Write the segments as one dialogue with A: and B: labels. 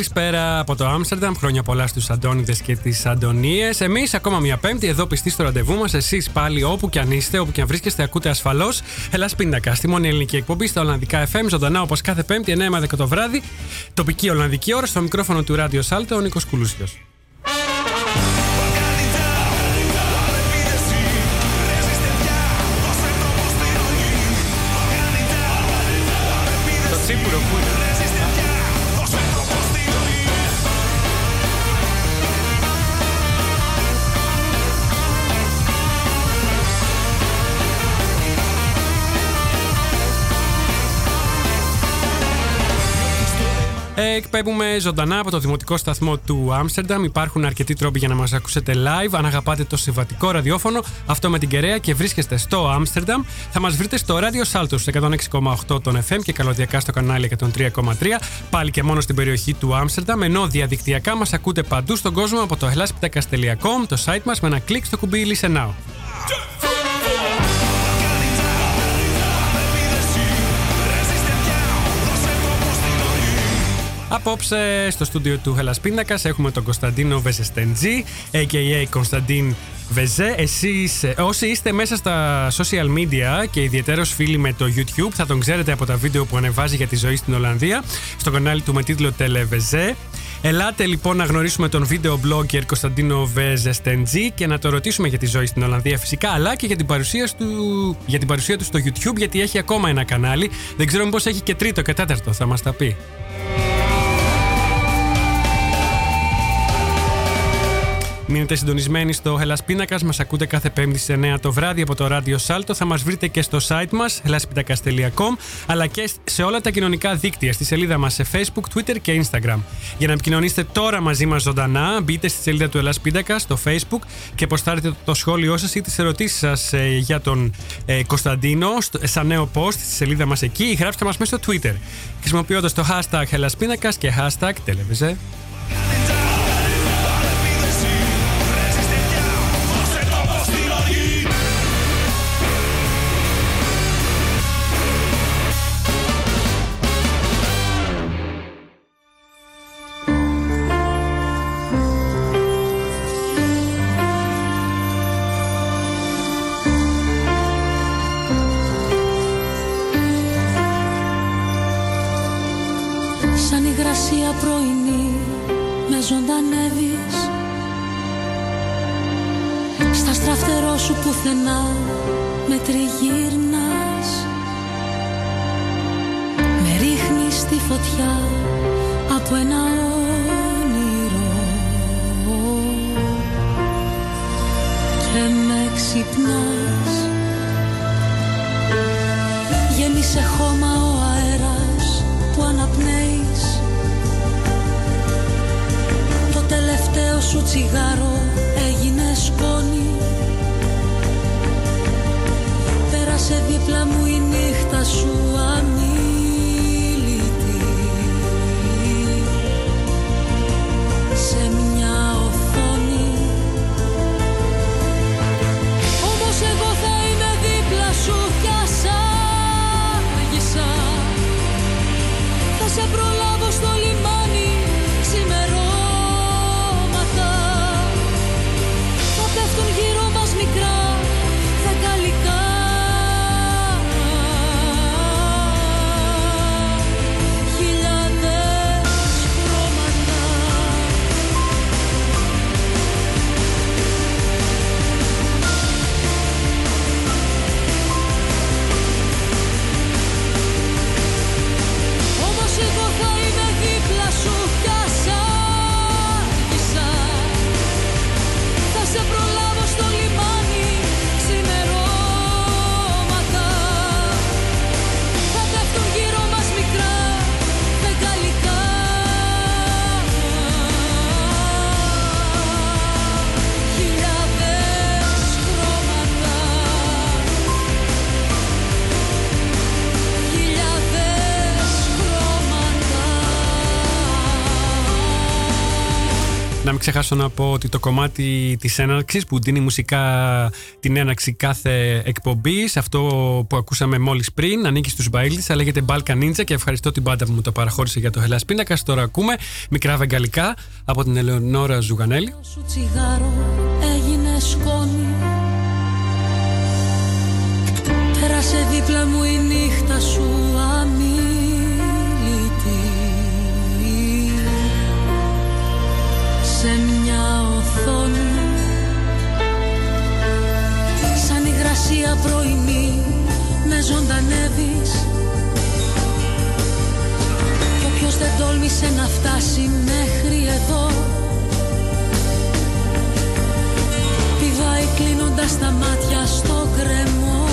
A: Καλησπέρα από το Άμστερνταμ. Χρόνια πολλά στους Αντώνιδες και τις Αντωνίες. Εμείς ακόμα μια Πέμπτη εδώ πιστοί στο ραντεβού μας. Εσείς πάλι όπου κι αν είστε, όπου κι αν βρίσκεστε, ακούτε ασφαλώς. Ελλάς Πίνακα, στη μόνη ελληνική εκπομπή στα Ολλανδικά FM, ζωντανά όπως κάθε Πέμπτη 9 με 10 το βράδυ. Τοπική Ολλανδική ώρα στο μικρόφωνο του Ράδιο Σάλτο, ο Νίκος Κουλούσιος. Το τσίπουρο που είναι; Εκπέμπουμε ζωντανά από το δημοτικό σταθμό του Άμστερνταμ. Υπάρχουν αρκετοί τρόποι για να μας ακούσετε live. Αν αγαπάτε το συμβατικό ραδιόφωνο, αυτό με την κεραία και βρίσκεστε στο Άμστερνταμ, θα μας βρείτε στο Radio Salto στο 106,8 των FM και καλωδιακά στο κανάλι 103,3. Πάλι και μόνο στην περιοχή του Άμστερνταμ. Ενώ διαδικτυακά μας ακούτε παντού στον κόσμο από το hellasπιτακas.com, το site μας με ένα κλικ στο κουμπί Listen Now. Απόψε στο στούντιο του Hellas Πίνακας έχουμε τον Κωνσταντίνο Βεζεστεντζή, a.k.a. Κωνσταντίν Βεζέ. Εσείς, ε, όσοι είστε μέσα στα social media και ιδιαίτερος φίλοι με το YouTube, θα τον ξέρετε από τα βίντεο που ανεβάζει για τη ζωή στην Ολλανδία, στο κανάλι του με τίτλο Τελεβεζέ. Ελάτε λοιπόν να γνωρίσουμε τον βίντεο blogger Κωνσταντίνο Βεζεστεντζή και να το ρωτήσουμε για τη ζωή στην Ολλανδία φυσικά, αλλά και για την παρουσία, του, για την παρουσία του στο YouTube, γιατί έχει ακόμα ένα κανάλι. Δεν ξέρω μήπως έχει και τρίτο και τέταρτο, θα μας τα πει. Μείνετε συντονισμένοι στο Hellas Πίνακας. Μας ακούτε κάθε Πέμπτη σε 9 το βράδυ από το ράδιο Σάλτο. Θα μας βρείτε και στο site μας, hellaspitakas.com, αλλά και σε όλα τα κοινωνικά δίκτυα, στη σελίδα μας σε Facebook, Twitter και Instagram. Για να επικοινωνήσετε τώρα μαζί μας ζωντανά, μπείτε στη σελίδα του Hellas Πίνακα στο Facebook και αποστάρετε το σχόλιο σας ή τις ερωτήσεις σας ε, για τον ε, Κωνσταντίνο στο- σαν νέο post στη σελίδα μας εκεί ή γράψτε μας μέσα στο Twitter. Χρησιμοποιώντας το hashtag Hellas Πίνακας και hashtag Televize.
B: Πουθενά με τριγύρνας Με ρίχνεις στη φωτιά από ένα όνειρο. Και με ξυπνάς. Γέμισε χώμα ο αέρας που αναπνέεις. Το τελευταίο σου τσιγάρο
A: Να μην ξεχάσω να πω ότι το κομμάτι της έναρξης που δίνει μουσικά την έναρξη κάθε εκπομπή, αυτό που ακούσαμε μόλις πριν, ανήκει στους Μπαίλτης, αλλά λέγεται Balkan Ninja και ευχαριστώ την πάντα που μου το παραχώρησε για το Hellas Πίνακας. Τώρα ακούμε μικρά βεγγαλικά από την Ελεονόρα Ζουγανέλη.
B: σου τσιγάρο έγινε σκόνη Πέρασε δίπλα μου η νύχτα σου αμήλυτη Σε Σαν υγρασία πρωινή με ζωντανεύεις. Κι όποιος δεν τόλμησε να φτάσει μέχρι εδώ Πηδάει κλείνοντας τα μάτια στο κρεμό.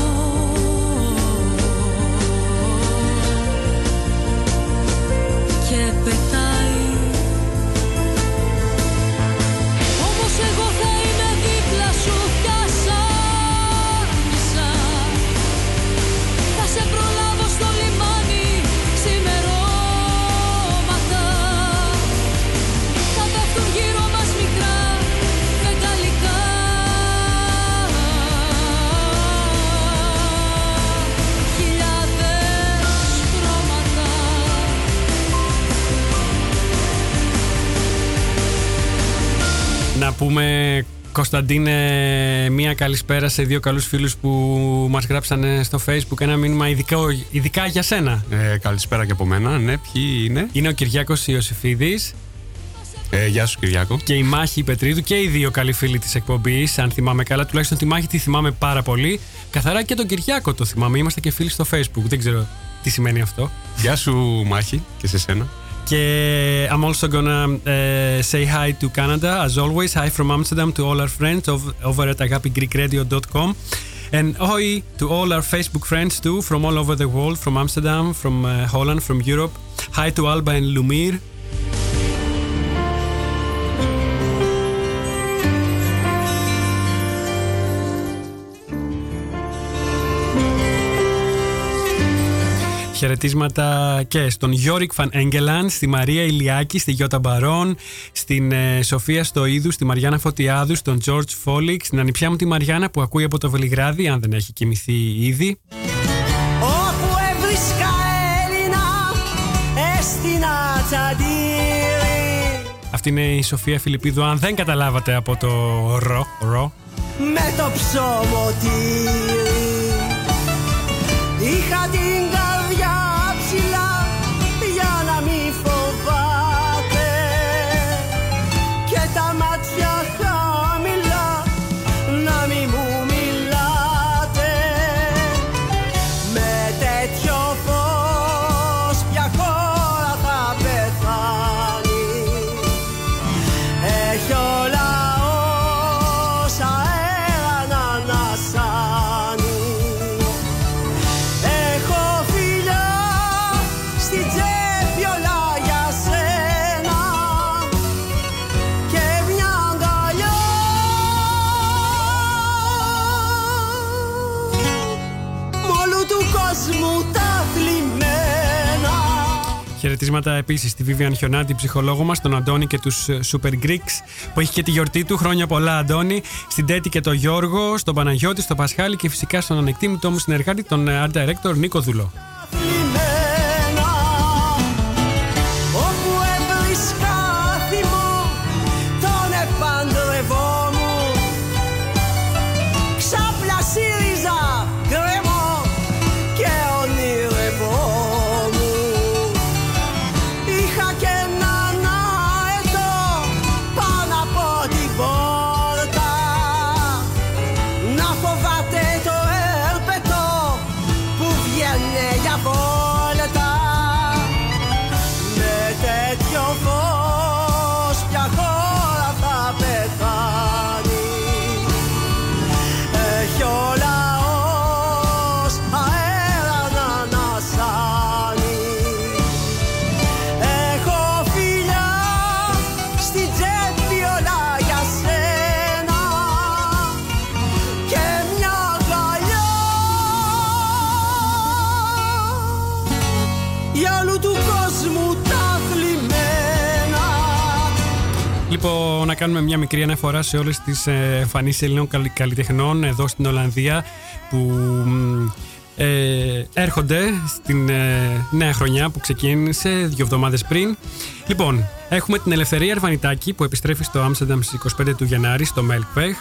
B: Και πετάει
A: Να πούμε Κωνσταντίνε, μία καλησπέρα σε δύο καλούς φίλους που μας γράψανε στο facebook ένα μήνυμα ειδικά, ειδικά για σένα.
C: Ε, καλησπέρα και από μένα. Ναι, ποιοι είναι;
A: Είναι ο Κυριάκος Ιωσήφιδης
C: Ε, γεια σου, Κυριάκο.
A: και η Μάχη Πετρίδου και οι δύο καλοί φίλοι της εκπομπής, αν θυμάμαι καλά. Τουλάχιστον τη Μάχη τη θυμάμαι πάρα πολύ. Καθαρά και τον Κυριάκο το θυμάμαι. Είμαστε και φίλοι στο facebook. Δεν ξέρω τι σημαίνει αυτό.
C: Γεια σου, Μάχη, και σε σένα.
A: Και I'm also gonna uh, say hi to Canada as always. Hi from Amsterdam to all our friends ov- over at agapigreekradio.com. And hi to all our Facebook friends too from all over the world, from Amsterdam, from uh, Holland, from Europe. Hi to Alba and Lumir. Χαιρετίσματα και στον Γιώρικ Φαν Έγκελαν, στη Μαρία Ηλιάκη, στη Γιώτα Μπαρόν, στην ε, Σοφία Στοίδου, στη Μαριάννα Φωτιάδου, στον George Φόλικ, στην ανιψιά μου τη Μαριάννα που ακούει από το Βελιγράδι, αν δεν έχει κοιμηθεί ήδη.
D: Όπου έβρισκα Έλληνα έστεινα τσαντήρι
A: Αυτή είναι η Σοφία Φιλιππίδου, αν δεν καταλάβατε από το ρο, ρο.
D: με το ψωμοτήρι Είχα την
A: Χαιρετίσματα επίσης στη Vivian Χιονάτη, ψυχολόγο μας, τον Αντώνη και τους Super Greeks που έχει και τη γιορτή του. Χρόνια πολλά, Αντώνη. Στην Τέτη και τον Γιώργο, στον Παναγιώτη, στον Πασχάλη και φυσικά στον ανεκτήμητο μου συνεργάτη, τον ε, Art Director Νίκο Δουλό. Κάνουμε μια μικρή αναφορά σε όλες τις ε, εμφανίσεις Ελλήνων καλ- καλλιτεχνών εδώ στην Ολλανδία που μ, ε, έρχονται στην ε, νέα χρονιά που ξεκίνησε δύο εβδομάδες πριν. Λοιπόν, έχουμε την Ελευθερία Αρβανιτάκη που επιστρέφει στο Άμστερνταμ στις 25 του Γενάρη στο Melkweg.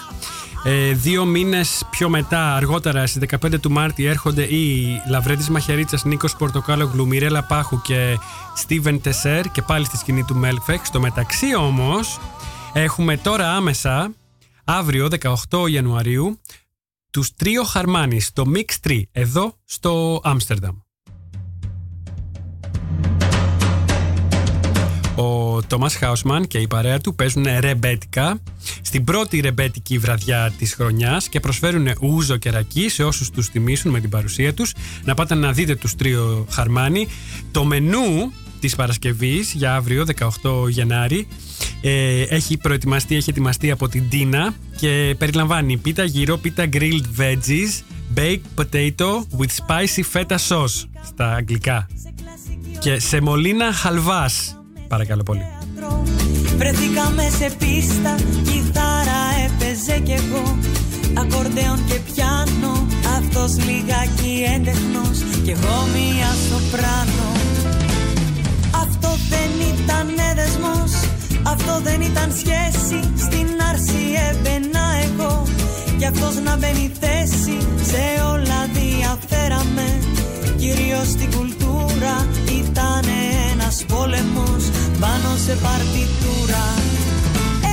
A: Ε, δύο μήνες πιο μετά, αργότερα στις 15 του Μάρτη, έρχονται οι Λαβρέντης Μαχαιρίτσας, Νίκος Πορτοκάλογλου, Μιρέλα Πάχου και Στίβεν Τεσέρ και πάλι στη σκηνή του Melkweg. Στο μεταξύ όμως, έχουμε τώρα άμεσα, αύριο 18 Ιανουαρίου, τους Τρίο Χαρμάνι στο Mix 3, εδώ στο Άμστερνταμ. Ο Τόμας Χάουσμαν και η παρέα του παίζουν ρεμπέτικα στην πρώτη ρεμπέτικη βραδιά της χρονιάς και προσφέρουν ούζο και ρακί σε όσους τους τιμήσουν με την παρουσία τους. Να πάτε να δείτε τους τρίο Χαρμάνι. Το μενού της Παρασκευής για αύριο 18 Γενάρη ε, έχει προετοιμαστεί, έχει ετοιμαστεί από την Τίνα και περιλαμβάνει πίτα γύρω, πίτα grilled veggies, baked potato with spicy feta sauce στα αγγλικά και σεμολίνα χαλβάς. Παρακαλώ πολύ.
E: Βρεθήκαμε σε πίστα, κιθάρα έπαιζε κι εγώ Ακορντεόν και πιάνο, αυτός λιγάκι έντεχνος Κι εγώ μία σοπράνο Αυτό δεν ήταν δεσμός, αυτό δεν ήταν σχέση. Στην άρση έμπαινα εγώ. Κι αυτός να μπαίνει θέση, σε όλα διαφέραμε. Κυρίως στην κουλτούρα ήταν ένας πόλεμος. Πάνω σε παρτιτούρα.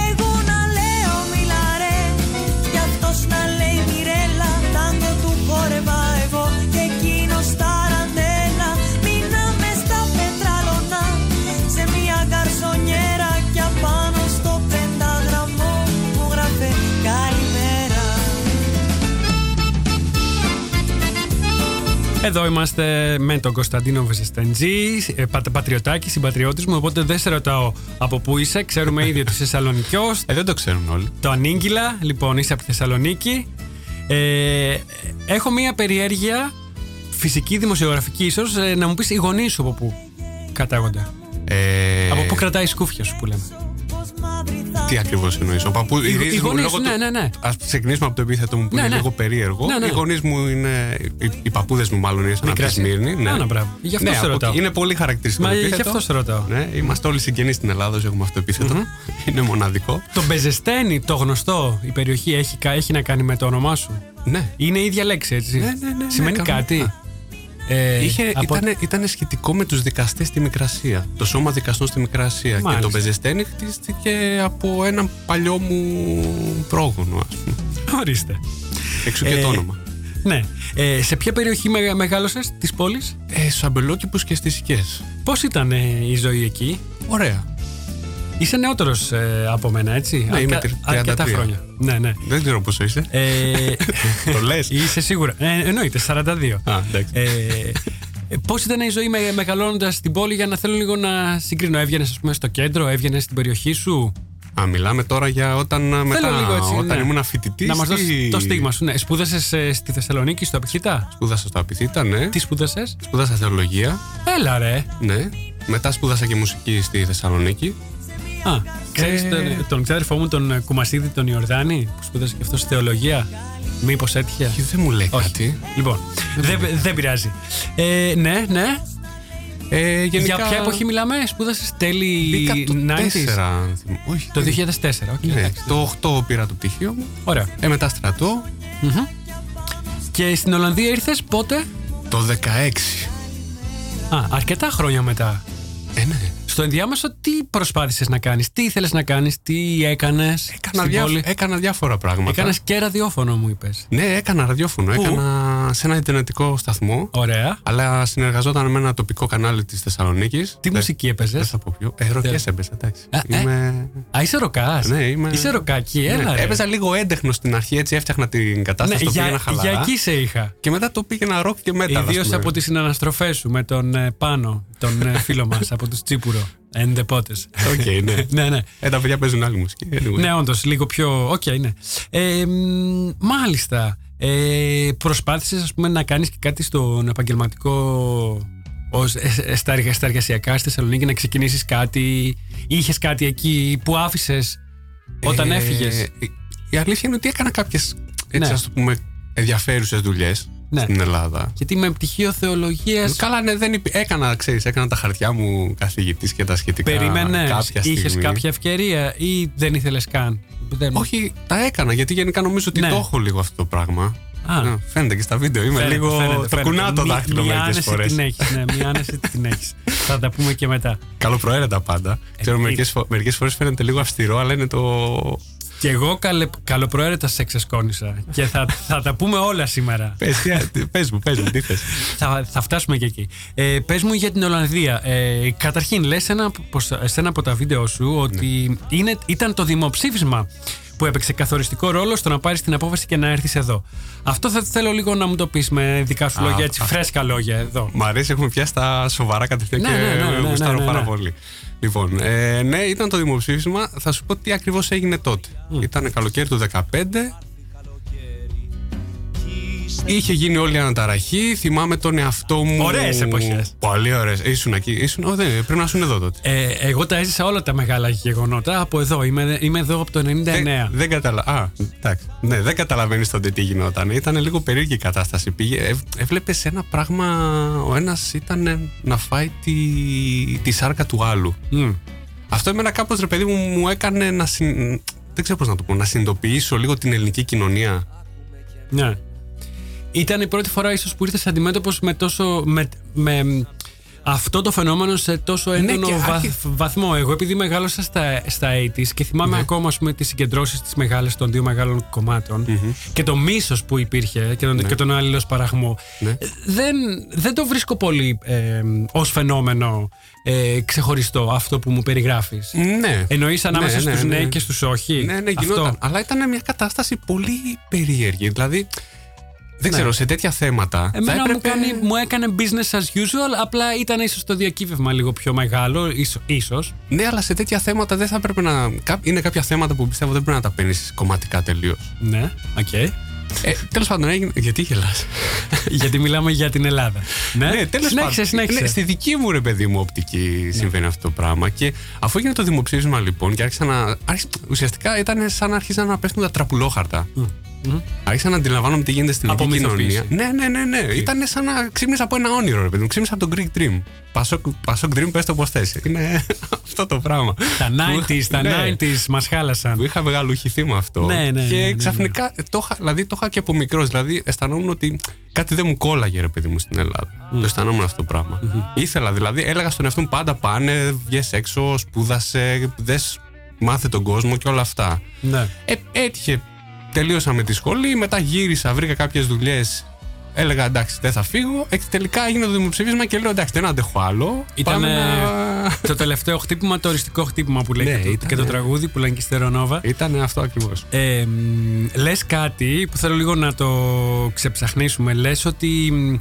E: Εγώ να λέω μιλαρέ κι αυτός να λέει μιρέλα Τάγκο του χόρευα
A: Εδώ είμαστε με τον Κωνσταντίνο Βεσεστεντζή, ε, πα, πατριωτάκι, συμπατριώτης μου. Οπότε δεν σε ρωτάω από πού είσαι. Ξέρουμε ήδη ότι είσαι Θεσσαλονικιός.
C: Ε, δεν το ξέρουν όλοι.
A: Το Ανήγγυλα, λοιπόν, είσαι από τη Θεσσαλονίκη. Ε, έχω μία περιέργεια φυσική, δημοσιογραφική, ίσως να μου πεις οι γονείς σου από πού κατάγονται.
C: Ε,
A: Από πού κρατάει η σκούφια σου που λέμε.
C: Τι ακριβώς εννοείς. Ο παππού.
A: Οι- οι γονείς, ναι, ναι, ναι.
C: Α ξεκινήσουμε από το επίθετο μου που
A: Ναι,
C: είναι
A: ναι.
C: λίγο περίεργο.
A: Ναι, ναι.
C: Οι γονείς μου είναι. Οι, οι παππούδες μου, μάλλον, ήρθαν από τη
A: Μικράσια.
C: Σμύρνη. Ναι.
A: Άνα, μπράβο. Γι' αυτό
C: ναι,
A: σε
C: από
A: ρωτάω.
C: εκεί. Είναι πολύ χαρακτηριστικό.
A: Μα
C: το
A: γι'
C: επίθετο.
A: αυτό σε ρωτάω.
C: Ναι, είμαστε όλοι συγγενείς στην Ελλάδα, όσοι έχουμε αυτό το επιθετο Είναι μοναδικό.
A: Το Μπεζεστένι, το γνωστό, η περιοχή έχει, κα- έχει να κάνει με το όνομά σου;
C: Ναι.
A: Είναι η ίδια λέξη, έτσι;
C: Ναι, ναι, ναι, ναι,
A: Σημαίνει
C: κανονικά.
A: κάτι; Ε,
C: Είχε,
A: από-
C: ήταν, ήταν σχετικό με τους δικαστές στη Μικρασία. Το σώμα δικαστών στη Μικρασία.
A: Μάλιστα.
C: Και το Μπεζεστένι χτίστηκε από έναν παλιό μου πρόγονο, ας πούμε.
A: Ορίστε.
C: Έξω και
A: Ε,
C: το όνομα.
A: Ναι. Ε, σε ποια περιοχή με, μεγάλωσες της πόλης;
C: Ε, στους αμπελόκηπους και στις οικίες.
A: Πώς ήταν ε, η ζωή εκεί;
C: Ωραία.
A: Είσαι νεότερος ε, από μένα, έτσι;
C: Ναι, είμαι
A: Αρκα-
C: τρι-
A: αρκετά
C: 33.
A: χρόνια. Ναι, ναι.
C: Δεν ξέρω πόσο είσαι.
A: Ε,
C: Το λες.
A: Είσαι σίγουρα. Ε, εννοείται, 42.
C: Α, εντάξει.
A: Ε, ε, Πώς ήταν η ζωή με, μεγαλώνοντας στην πόλη για να θέλω λίγο να συγκρίνω. Έβγαινες, ας πούμε, στο κέντρο, έβγαινες στην περιοχή σου;
C: Α, μιλάμε τώρα για όταν ε, μετά,
A: λίγο έτσι,
C: όταν
A: ναι.
C: ήμουν φοιτητής.
A: Να μας δώσεις το στίγμα σου. Ναι. Σπούδασες στη Θεσσαλονίκη, στο Απιχητά.
C: Σπούδασα στο Απιθύτα, ναι.
A: Τι σπούδασες;
C: Σπούδασα θεολογία,
A: Έλα ρε.
C: ναι. Μετά σπούδασα και μουσική στη Θεσσαλονίκη.
A: Α, ξέρεις
C: Ε.
A: τον, τον ξάδερφό μου, τον ε, Κουμασίδη, τον Ιορδάνη, που σπούδασε και αυτός στη θεολογία. Μήπως έτυχε;
C: Και δεν μου λέει
A: Όχι.
C: κάτι.
A: Λοιπόν, δεν, δεν πειράζει. Ε, ναι, ναι.
C: Ε, γενικά,
A: Για ποια εποχή μιλάμε, σπούδασες τέλη
C: Μπήκα το
A: 90s.
C: 4. αν θυμ- Όχι.
A: Το
C: δεν-
A: 2004, οκ.
C: Ναι,
A: εντάξει.
C: το 8 πήρα το πτυχίο μου.
A: Ωραία.
C: Ε, μετά στρατό.
A: Και στην Ολλανδία ήρθες πότε;
C: Το 16.
A: Α, αρκετά χρόνια μετά.
C: Ε, ναι.
A: Στο ενδιάμεσο, τι προσπάθησες να κάνεις, τι ήθελες να κάνεις, τι έκανες.
C: Έκανα, διά, έκανα διάφορα πράγματα.
A: Έκανες και ραδιόφωνο, μου είπες.
C: Ναι, έκανα ραδιόφωνο.
A: Πού;
C: Έκανα σε ένα ιντερνετικό σταθμό.
A: Ωραία.
C: Αλλά συνεργαζόταν με ένα τοπικό κανάλι της Θεσσαλονίκης.
A: Τι μουσική έπαιζες;
C: Δεν θα πω ποιο. Ε, ροκές έπαιζα, εντάξει.
A: Α, ε.
C: Είμαι...
A: Α, είσαι ροκάς;
C: Ναι, είμαι...
A: Είσαι ροκάκι, έλα.
C: Ναι,
A: ρε.
C: Έπαιζα λίγο έντεχνο στην αρχή, έτσι έφτιαχνα την
A: Ναι,
C: κατάσταση. το πήγαινα
A: για,
C: χαλαρά.
A: για εκεί σε είχα.
C: Και μετά το πήγαινα ροκ και μετά.
A: Ιδίως από τις συναναστροφές σου με τον ε, Πάνο, τον ε, φίλο μας από τους Τσίπουρο Εντεπότε.
C: Οκ, ναι.
A: ναι, ναι.
C: Ε, τα παιδιά παίζουν άλλη μουσική. Anyway.
A: Ναι, όντως, λίγο πιο. Οκ, ναι. Ε, μ, μάλιστα. Ε, Προσπάθησες, ας πούμε, να κάνεις και κάτι στον επαγγελματικό. Ως, ε, ε, στα, εργα- στα εργασιακά στη Θεσσαλονίκη να ξεκινήσεις κάτι; Είχες κάτι εκεί που άφησες όταν
C: Ε,
A: έφυγες;
C: η- Η αλήθεια είναι ότι έκανα κάποιες
A: Ναι.
C: έτσι, ας το πούμε, ενδιαφέρουσες δουλειές
A: Ναι.
C: στην Ελλάδα.
A: Γιατί με πτυχίο θεολογία.
C: Καλά, ναι, δεν υπή... έκανα, ξέρεις, έκανα τα χαρτιά μου καθηγητής και τα σχετικά.
A: Περίμενες,
C: κάποια
A: είχες
C: στιγμή.
A: κάποια ευκαιρία ή δεν ήθελες καν; Δεν...
C: Όχι, τα έκανα γιατί γενικά νομίζω ότι
A: Ναι.
C: το έχω λίγο αυτό το πράγμα.
A: Α.
C: Ναι, φαίνεται και στα βίντεο. Είμαι
A: Φαίνεται,
C: λίγο.
A: φαίνεται,
C: το
A: φαίνεται.
C: κουνάω το
A: Μη-
C: δάχτυλο
A: Μία
C: μερικές
A: άνεση
C: φορές.
A: την έχεις, ναι, μία άνεση την έχεις. Θα τα πούμε και μετά.
C: Καλοπροαίρετα πάντα. Ξέρω,
A: ε,
C: μερικές, φο- μερικές φορές φαίνεται λίγο αυστηρό, αλλά είναι το.
A: Και εγώ καλε, καλοπροαίρετα σε ξεσκόνησα. Και θα, θα τα πούμε όλα σήμερα.
C: Πες, τι- πες μου, πες μου, τι θες.
A: θα, θα φτάσουμε και εκεί. Ε, Πες μου για την Ολλανδία. Ε, καταρχήν, λες ένα, πως- σε ένα από τα βίντεο σου ότι είναι, ήταν το δημοψήφισμα που έπαιξε καθοριστικό ρόλο στο να πάρεις την απόφαση και να έρθεις εδώ. Αυτό θα θέλω λίγο να μου το πεις με δικά σου
C: Α,
A: λόγια, έτσι
C: α.
A: φρέσκα λόγια εδώ.
C: Μ' αρέσει, έχουμε πιάσει τα σοβαρά κατευθείαν
A: Ναι,
C: και
A: ναι, ναι, ναι,
C: γουστάρω
A: ναι, ναι,
C: πάρα
A: ναι.
C: πολύ. Λοιπόν, ε, ναι, ήταν το δημοψήφισμα. Θα σου πω τι ακριβώς έγινε τότε. Ήταν καλοκαίρι του 2015. Είχε γίνει όλη η αναταραχή. Θυμάμαι τον εαυτό μου.
A: Ωραίες εποχές.
C: Πολύ ωραίες. Ήσουν εκεί. Ήσουν, Ω, δεν, πρέπει να ήσουν εδώ τότε.
A: Ε, εγώ τα έζησα όλα τα μεγάλα γεγονότα από εδώ. Είμαι, είμαι εδώ από το 99.
C: Δεν, δεν καταλα... Α, εντάξει. Ναι, δεν καταλαβαίνεις τότε τι γινόταν. Ήταν λίγο περίεργη η κατάσταση. Πήγε, ε, έβλεπες ένα πράγμα. Ο ένας ήταν να φάει τη, τη σάρκα του άλλου.
A: Μμ.
C: Αυτό εμένα κάπως ρε παιδί μου μου έκανε να συν... δεν ξέρω πώς να το πω, να συνειδητοποιήσω λίγο την ελληνική κοινωνία.
A: Ναι. Ήταν η πρώτη φορά ίσως που ήρθες αντιμέτωπος με τόσο... Με, με αυτό το φαινόμενο σε τόσο έντονο
C: Ναι, και
A: βα-
C: άρχι-
A: βαθμό. Εγώ επειδή μεγάλωσα στα, στα 80s και θυμάμαι
C: Ναι.
A: ακόμα ας πούμε, τις συγκεντρώσεις τις μεγάλες των δύο μεγάλων κομμάτων και το μίσος που υπήρχε και τον, και τον άλληλος παραγμό
C: Ναι.
A: δεν, δεν το βρίσκω πολύ ε, ως φαινόμενο ε, ξεχωριστό αυτό που μου περιγράφεις.
C: Ναι.
A: Εννοείς ανάμεσα
C: Ναι, ναι,
A: στους
C: ναι.
A: ναι και στους όχι;
C: Ναι, ναι,
A: Αυτό.
C: γινόταν. Αλλά ήταν μια κατάσταση πολύ περίεργη. Δηλαδή, δεν ξέρω, σε τέτοια θέματα. θα
A: Εμένα
C: έπρεπε...
A: μου, κάνει, μου έκανε business as usual, απλά ήταν ίσως το διακύβευμα λίγο πιο μεγάλο, ίσο- ίσως.
C: Ναι, αλλά σε τέτοια θέματα δεν θα έπρεπε να. κά- Είναι κάποια θέματα που πιστεύω δεν πρέπει να τα παίρνεις κομματικά τελείως.
A: Ναι, οκ.
C: Ε, Τέλος πάντων, έγινε. Γιατί γελάς;
A: Γιατί μιλάμε για την Ελλάδα. Ναι,
C: Ναι, τέλος
A: συνέχισε,
C: πάντων.
A: συνέχισε.
C: Ναι, στη δική μου ρε παιδί μου οπτική συμβαίνει αυτό το πράγμα. Και αφού έγινε το δημοψήφισμα λοιπόν και άρχισα να. άρχισα- ουσιαστικά ήταν σαν να άρχισαν να πέφτουν τα τραπουλόχαρτα. Άρχισα να αντιλαμβάνομαι τι γίνεται στην ελληνική
A: Απομυθοποίηση.
C: κοινωνία. Ναι, ναι, ναι. ναι. Ήταν σαν να ξύπνησα από ένα όνειρο, ρε παιδί μου. Ξύπνησα από τον Greek Dream. Pasok, Pasok Dream, πες το πώς θες. Είναι αυτό το πράγμα.
A: Τα 90s, τα
C: Ναι.
A: 90s μας χάλασαν.
C: Που είχα μεγαλουχηθεί με αυτό.
A: Ναι, ναι,
C: και
A: ναι, ναι, ναι.
C: ξαφνικά το είχα, δηλαδή, το είχα και από μικρός. Δηλαδή αισθανόμουν ότι κάτι δεν μου κόλλαγε, ρε παιδί μου, στην Ελλάδα. Το αισθανόμουν αυτό το πραγμα Ήθελα, δηλαδή, έλεγα στον εαυτό μου πάντα πάνε, βγες έξω, σπούδασε, δες, μάθε τον κόσμο και όλα αυτά.
A: Ναι.
C: Ε, έτυχε. Τελείωσα με τη σχολή, μετά γύρισα, βρήκα κάποιες δουλειές. Έλεγα εντάξει, δεν θα φύγω. Ε, τελικά έγινε το δημοψήφισμα και λέω εντάξει, δεν αντέχω άλλο.
A: Ήταν
C: Πάμε να-
A: το τελευταίο χτύπημα, το οριστικό χτύπημα που λέει
C: Ναι,
A: και, το,
C: ήταν-
A: και το τραγούδι που λένε και στη Στερονόβα.
C: Ήταν αυτό ακριβώς.
A: Ε, μ, λες κάτι που θέλω λίγο να το ξεψαχνίσουμε. Λες ότι μ,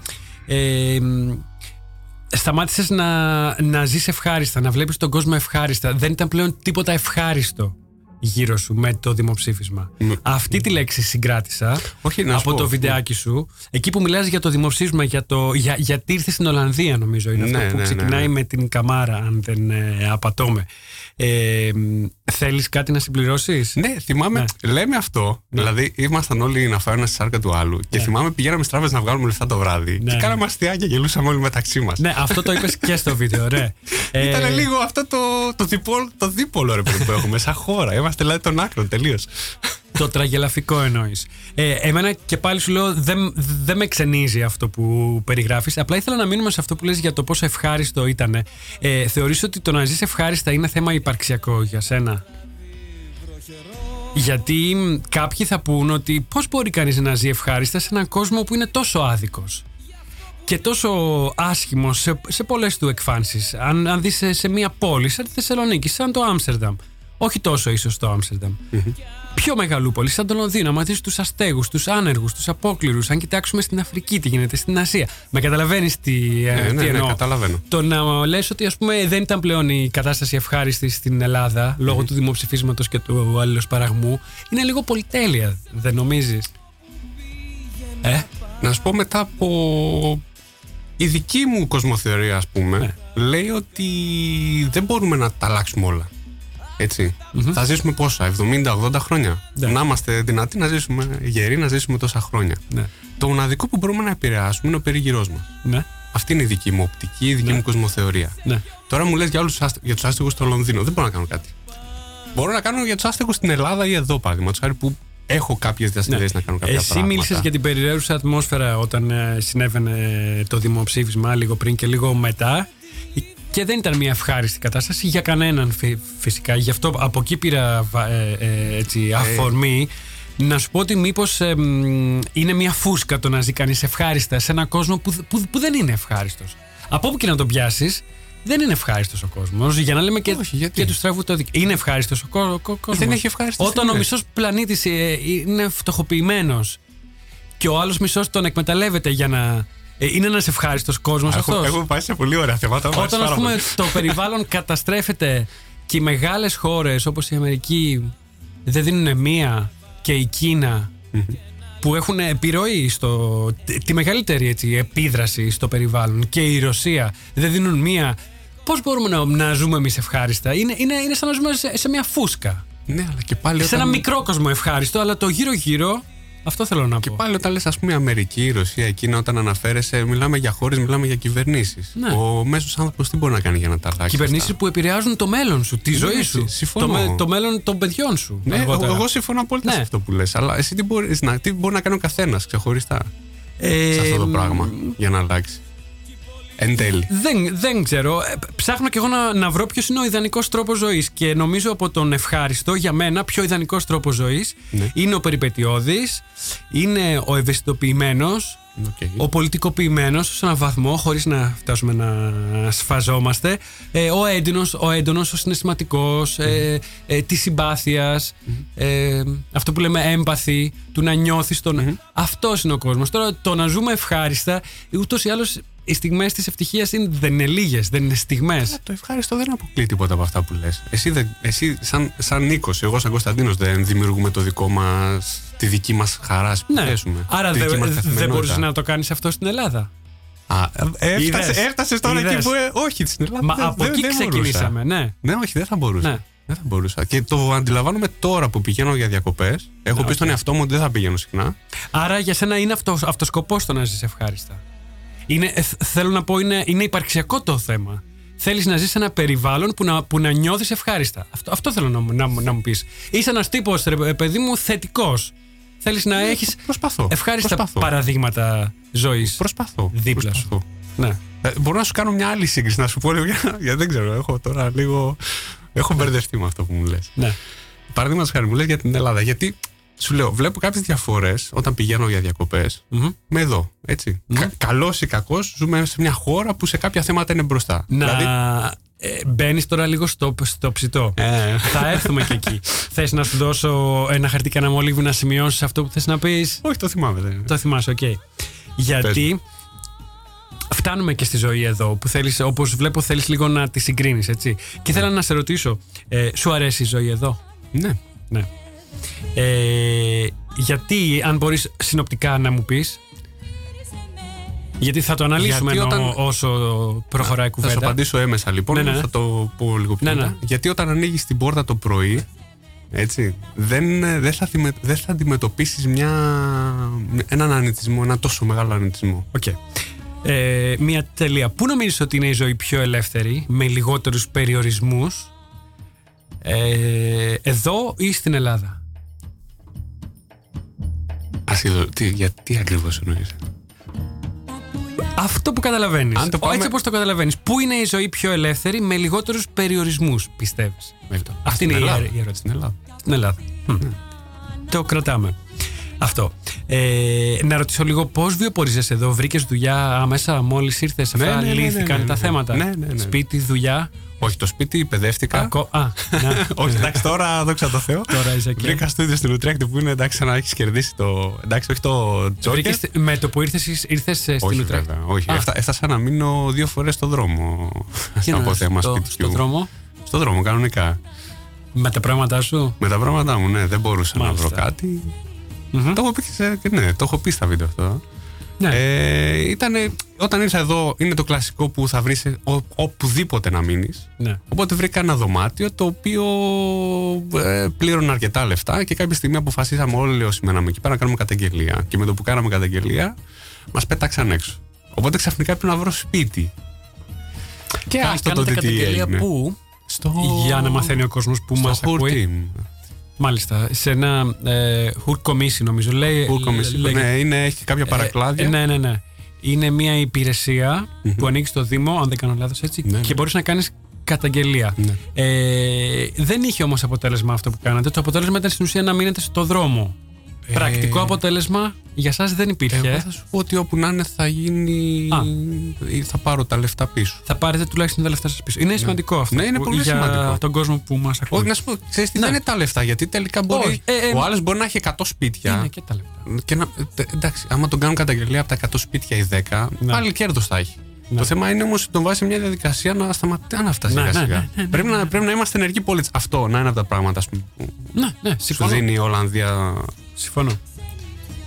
A: ε, μ, σταμάτησες να, να ζεις ευχάριστα, να βλέπεις τον κόσμο ευχάριστα. Δεν ήταν πλέον τίποτα ευχάριστο γύρω σου με το δημοψήφισμα. Αυτή τη λέξη συγκράτησα
C: Όχι, να σου
A: από
C: πω.
A: το βιντεάκι σου. Εκεί που μιλάς για το δημοψήφισμα, για το, για, γιατί ήρθε στην Ολλανδία, νομίζω είναι αυτό
C: Ναι,
A: που
C: ναι, ναι,
A: ξεκινάει
C: ναι.
A: με την καμάρα, αν δεν ε, απατώμε. Ε, θέλεις κάτι να συμπληρώσεις;
C: Ναι, θυμάμαι, λέμε αυτό. Δηλαδή, ήμασταν όλοι να φέρουν στη σάρκα του άλλου και θυμάμαι πηγαίναμε στις τράπεζες να βγάλουμε λεφτά το βράδυ.
A: Ναι.
C: Και κάναμε αστεία και γελούσαμε όλοι μεταξύ μας.
A: Ναι, αυτό το είπες και στο βίντεο, ρε. Ε,
C: Ήταν λίγο αυτό το, το, διπόλ, το δίπολο ρε παιδί που έχουμε σαν χώρα. Είμαστε δηλαδή των άκρων τελείως.
A: Το τραγελαφικό εννοείς. Ε, εμένα και πάλι σου λέω δεν, δεν με ξενίζει αυτό που περιγράφεις Απλά ήθελα να μείνουμε σε αυτό που λες για το πόσο ευχάριστο ήταν. Ε, θεωρείς ότι το να ζεις ευχάριστα είναι θέμα υπαρξιακό για σένα; Γιατί μ, κάποιοι θα πούν ότι πώς μπορεί κανείς να ζει ευχάριστα σε έναν κόσμο που είναι τόσο άδικος και τόσο άσχημο σε, σε πολλές του εκφάνσεις. Αν, αν δεις σε, σε μια πόλη σαν τη Θεσσαλονίκη, σαν το Άμστερνταμ, όχι τόσο ίσως το Άμστερνταμ, πιο μεγαλούπολη, σαν το Λονδίνο, άμα δεις τους αστέγους, τους άνεργους, τους απόκληρους, αν κοιτάξουμε στην Αφρική τι γίνεται, στην Ασία. Με καταλαβαίνεις τι, ε,
C: Ναι,
A: τι
C: ναι, ναι,
A: εννοώ.
C: καταλαβαίνω.
A: Το να λες ότι ας πούμε δεν ήταν πλέον η κατάσταση ευχάριστη στην Ελλάδα λόγω του δημοψηφίσματος και του αλληλοσπαραγμού είναι λίγο πολυτέλεια, δεν νομίζεις; Ε,
C: Να σου πω μετά από. Η δική μου κοσμοθεωρία, ας πούμε,
A: Ναι.
C: λέει ότι δεν μπορούμε να τα αλλάξουμε όλα. Έτσι. Θα ζήσουμε πόσα, 70-80 χρόνια.
A: Ναι.
C: Να είμαστε δυνατοί να ζήσουμε γεροί, να ζήσουμε τόσα χρόνια.
A: ναι,
C: Το μοναδικό που μπορούμε να επηρεάσουμε είναι ο περίγυρός μας.
A: ναι,
C: Αυτή είναι η δική μου οπτική, η δική μου κοσμοθεωρία.
A: ναι.
C: Τώρα μου λες για, όλους τους άστε- για τους άστεγους στο Λονδίνο. Δεν μπορώ να κάνω κάτι. Μπορώ να κάνω για τους άστεγους στην Ελλάδα ή εδώ, παραδείγματος χάρη, που έχω κάποιες διασυνδέσει να κάνω κάποια
A: Ναι. Εσύ
C: πράγματα.
A: μίλησες για την περιραίουσα ατμόσφαιρα όταν ε, συνέβαινε το δημοψήφισμα λίγο πριν και λίγο μετά. Και δεν ήταν μια ευχάριστη κατάσταση για κανέναν φυ- φυσικά. Γι' αυτό από εκεί πήρα βα- ε, ε, έτσι, αφορμή να σου πω ότι μήπως είναι μια φούσκα το να ζει κανείς ευχάριστα σε έναν κόσμο που, που, που δεν είναι ευχάριστος. Από όπου και να τον πιάσεις, δεν είναι ευχάριστος ο κόσμος. Για να λέμε και,
C: Όχι, γιατί;
A: και τους τραβού το δίκαιο. Είναι ευχάριστος ο, κο, ο κόσμος.
C: Δεν έχει ευχάριστες
A: Όταν ο
C: στιγμές.
A: μισός πλανήτης είναι φτωχοποιημένος και ο άλλος μισός τον εκμεταλλεύεται για να. Ε, είναι ένας ευχάριστος κόσμος αυτός.
C: Έχω, έχω πάει σε πολύ ωραία θέματα. μου αρέσει
A: Όταν ας
C: πάρα
A: πούμε
C: πολύ.
A: το περιβάλλον καταστρέφεται και οι μεγάλες χώρες όπως η Αμερική δεν δίνουν μία και η Κίνα που έχουν επιρροή στο, τη- τη μεγαλύτερη έτσι, επίδραση στο περιβάλλον και η Ρωσία δεν δίνουν μία πώς μπορούμε να, να ζούμε εμείς ευχάριστα; Είναι, είναι, είναι σαν να ζούμε σε, σε μια φούσκα
C: Ναι, αλλά και πάλι.
A: σε
C: όταν-
A: ένα μικρό κόσμο ευχάριστο αλλά το γύρω γύρω αυτό θέλω να
C: Και
A: πω
C: πάλι όταν λες ας πούμε η Αμερική, η Ρωσία, η Κίνα, όταν αναφέρεσαι, μιλάμε για χώρες, μιλάμε για κυβερνήσεις.
A: Ναι.
C: Ο μέσος άνθρωπος τι μπορεί να κάνει για να τα αλλάξει.
A: Κυβερνήσεις
C: αυτά;
A: που επηρεάζουν το μέλλον σου, τη
C: Ναι,
A: ζωή
C: ναι,
A: σου,
C: συμφωνώ.
A: το, με- το μέλλον των παιδιών σου.
C: Ναι,
A: αργότερα.
C: εγώ συμφωνώ απόλυτα
A: Ναι.
C: σε αυτό που λες. Αλλά εσύ τι, μπορείς να, τι μπορεί να κάνει ο καθένας ξεχωριστά
A: Ε,
C: σε αυτό το
A: μ,
C: πράγμα για να αλλάξει; Εν τέλει.
A: Δεν, δεν ξέρω. Ε, Ψάχνω κι εγώ να, να βρω ποιος είναι ο ιδανικός τρόπος ζωής. Και νομίζω από τον ευχάριστο, για μένα, πιο ιδανικός τρόπος ζωής
C: Ναι.
A: είναι ο περιπετειώδης, είναι ο ευαισθητοποιημένος,
C: Οκ.
A: ο πολιτικοποιημένος σε έναν βαθμό, χωρίς να φτάσουμε να σφαζόμαστε. Ε, ο έντονος, ο, έντονος, ο συναισθηματικός, ε, ε, της συμπάθειας, ε, αυτό που λέμε empathy, του να νιώθεις τον. Αυτός είναι ο κόσμος. Τώρα το να ζούμε ευχάριστα, ούτως ή άλλως οι στιγμές της ευτυχίας δεν είναι λίγες, δεν είναι στιγμές.
C: Το ευχάριστο δεν αποκλεί τίποτα από αυτά που λες. Εσύ, δεν, εσύ σαν, σαν Νίκος, εγώ σαν Κωνσταντίνος δεν δημιουργούμε το δικό μας, τη δική μας χαράς, ας
A: Ναι.
C: θέσουμε.
A: Άρα
C: τη δική μας
A: δεν δεν
C: καθημερινότητα.
A: μπορούσε να το κάνεις αυτό στην Ελλάδα.
C: Α, ε, έφτασε,
A: Είδες.
C: έφτασες τώρα
A: Είδες.
C: εκεί που. ε, όχι, στην Ελλάδα.
A: Μα
C: δεν-
A: από
C: δεν-
A: εκεί
C: δεν
A: ξεκινήσαμε,
C: μπορούσα.
A: ναι.
C: Ναι, όχι, δεν θα μπορούσα.
A: Ναι.
C: Δεν θα μπορούσα. Και το αντιλαμβάνομαι τώρα που πηγαίνω για διακοπές. Έχω πει στον εαυτό μου ότι δεν θα πηγαίνω συχνά.
A: Άρα για σένα είναι αυτός, αυτοσκοπός το να ζεις ευχάριστα. Είναι, ε, θ- θέλω να πω, είναι, είναι υπαρξιακό το θέμα. Θέλεις να ζεις σε ένα περιβάλλον που να, που να νιώθεις ευχάριστα. Αυτό, αυτό θέλω να, μου- να, μου- να μου πεις. Είσαι ένας τύπος, ρε παιδί μου, θετικός. Θέλεις να έχεις
C: Προσπαθώ.
A: ευχάριστα
C: Προσπαθώ.
A: παραδείγματα ζωής.
C: Προσπαθώ.
A: Δίπλα σου.
C: Προσπαθώ.
A: Ναι.
C: Ε, μπορώ να σου κάνω μια άλλη σύγκριση, να σου πω λίγο. για- Γιατί δεν ξέρω, έχω τώρα λίγο. Έχω μπερδευτεί με αυτό που μου λες.
A: ναι.
C: Παραδείγματος χάρη, μου λες για την Ελλάδα. Γιατί σου λέω, βλέπω κάποιες διαφορές όταν πηγαίνω για διακοπές
A: Μμμ.
C: με εδώ. Έτσι. Κα, Καλός ή κακός, ζούμε σε μια χώρα που σε κάποια θέματα είναι μπροστά.
A: Να
C: Δηλαδή,
A: ε, μπαίνεις τώρα λίγο στο, στο ψητό.
C: Ε.
A: Θα έρθουμε και εκεί. Θες να σου δώσω ένα χαρτί και ένα μολύβι να σημειώσεις αυτό που θες να πεις;
C: όχι, το θυμάμαι. Δεν...
A: Το θυμάσαι, οκ. Γιατί φτάνουμε και στη ζωή εδώ που θέλεις, όπως βλέπω θέλεις λίγο να τη συγκρίνεις, έτσι. Και ήθελα να σε ρωτήσω, ε, σου αρέσει η ζωή εδώ;
C: Ναι.
A: Ναι. Ε, γιατί, αν μπορείς συνοπτικά να μου πεις, γιατί θα το αναλύσουμε
C: Γιατί
A: ενώ
C: όταν-
A: όσο προχωράει η
C: Θα σου
A: κουβέντα.
C: απαντήσω άμεσα λοιπόν,
A: Ναι, ναι, ναι.
C: θα το πω λίγο πιο
A: Ναι,
C: μετά.
A: ναι.
C: Γιατί όταν ανοίγεις την πόρτα το πρωί, έτσι, δεν, ε, δεν, θα, θυμε- δεν θα αντιμετωπίσεις μια, έναν αρνητισμό, ένα τόσο μεγάλο αρνητισμό.
A: Οκ. Ε, μία τελεία. Πού νομίζεις ότι είναι η ζωή πιο ελεύθερη, με λιγότερους περιορισμούς, ε, εδώ ή στην Ελλάδα;
C: Ας είδω, τι, γιατί ακριβώς εννοείς.
A: Αυτό που καταλαβαίνεις.
C: Αν το πάμε-
A: Έτσι όπως το καταλαβαίνεις. Πού είναι η ζωή πιο ελεύθερη, με λιγότερους περιορισμούς, πιστεύεις; Αυτή είναι η,
C: Ελλάδα.
A: η ερώτηση.
C: Στην Ελλάδα.
A: Στην Ελλάδα. Μμ. Το κρατάμε. Αυτό. Ε, να ρωτήσω λίγο πώς βιοπορίζεσαι εδώ. Βρήκες δουλειά άμεσα μόλις ήρθες.
C: Ναι,
A: Αυτά
C: ναι, ναι, ναι,
A: λύθηκαν
C: ναι,
A: τα
C: ναι.
A: θέματα.
C: Ναι, ναι, ναι.
A: Σπίτι, δουλειά.
C: Όχι, το σπίτι παιδεύτηκα.
A: Ακό... Α, ναι.
C: όχι, εντάξει, τώρα δόξα τω Θεώ.
A: Τώρα είσαι εκεί.
C: Βρήκα στούντιο στην Ουτρέχτη που είναι εντάξει, σαν να έχεις κερδίσει το. Εντάξει, όχι το Τζόκερ.
A: Βρήκες, με το που ήρθες ήρθες στην
C: Όχι,
A: Ουτρέχτη.
C: βέβαια. Όχι.
A: Α.
C: Έφτα- έφτασα να μείνω δύο φορές στον δρόμο.
A: Για
C: από
A: να
C: θέμα
A: στο-
C: σπιτιού.
A: στον δρόμο.
C: Στον δρόμο, κανονικά.
A: Με τα πράγματά σου.
C: Με τα πράγματά μου, ναι, δεν μπορούσα
A: Μάλιστα.
C: να βρω κάτι. Το έχω πει, και σε- και ναι, το έχω πει στα βίντεο αυτό.
A: Ναι.
C: Ε, ήτανε, όταν ήρθα εδώ, είναι το κλασικό που θα βρεις οπουδήποτε να μείνεις.
A: Ναι.
C: Οπότε βρήκα ένα δωμάτιο το οποίο ε, πλήρωνε αρκετά λεφτά και κάποια στιγμή αποφασίσαμε όλοι όσοι μέναμε εκεί πέρα να κάνουμε καταγγελία. Και με το που κάναμε καταγγελία, μας πέταξαν έξω. Οπότε ξαφνικά πρέπει να βρω σπίτι. Και
A: Κα-
C: άστο
A: κάνατε
C: τότε τι
A: καταγγελία
C: έγινε.
A: πού;
C: Στο...
A: Για να μαθαίνει ο κόσμος που
C: στο
A: μας ακούει.
C: Χουρτί.
A: Μάλιστα. Σε ένα ε, χουρκομίσι νομίζω. Λέει,
C: Χουρκομίσι.
A: λέγεται.
C: Ναι, είναι, έχει κάποια παρακλάδια.
A: Ε, ναι, ναι, ναι. Είναι μια υπηρεσία που ανοίγει στο Δήμο, αν δεν κάνω λάθος έτσι,
C: Ναι, ναι.
A: και μπορείς να κάνεις καταγγελία.
C: Ναι.
A: Ε, δεν είχε όμως αποτέλεσμα αυτό που κάνατε. Το αποτέλεσμα ήταν στην ουσία να μείνετε στο δρόμο.
C: Ε,
A: Πρακτικό αποτέλεσμα για εσά δεν υπήρχε.
C: Εγώ θα σου πω ότι όπου να είναι θα γίνει.
A: Α.
C: ή θα πάρω τα λεφτά πίσω.
A: Θα πάρετε τουλάχιστον τα λεφτά σας πίσω. Είναι σημαντικό αυτό.
C: Ναι, είναι
A: που-
C: πολύ
A: για
C: σημαντικό.
A: τον κόσμο που μας ακούει.
C: Όχι, να σου πω, ξέρεις τι,
A: Ναι.
C: δεν είναι τα λεφτά. Γιατί τελικά μπορεί.
A: Όχι, ε, ε,
C: ο άλλος μπορεί να έχει 100 σπίτια.
A: Είναι και τα λεφτά.
C: Και να, ε, εντάξει, άμα τον κάνουν καταγγελία από τα 100 σπίτια ή 10,
A: Ναι.
C: πάλι κέρδος θα έχει. Το θέμα είναι όμως τον βάζει σε μια διαδικασία να σταματά να αυτά
A: Ναι,
C: σιγά
A: ναι,
C: σιγά.
A: ναι, ναι, ναι,
C: πρέπει, να, πρέπει να είμαστε ενεργοί πολίτες. Αυτό να είναι από τα πράγματα ας πούμε, που
A: Ναι, ναι,
C: σου
A: συμφωνώ.
C: δίνει η Ολλανδία.
A: Συμφωνώ.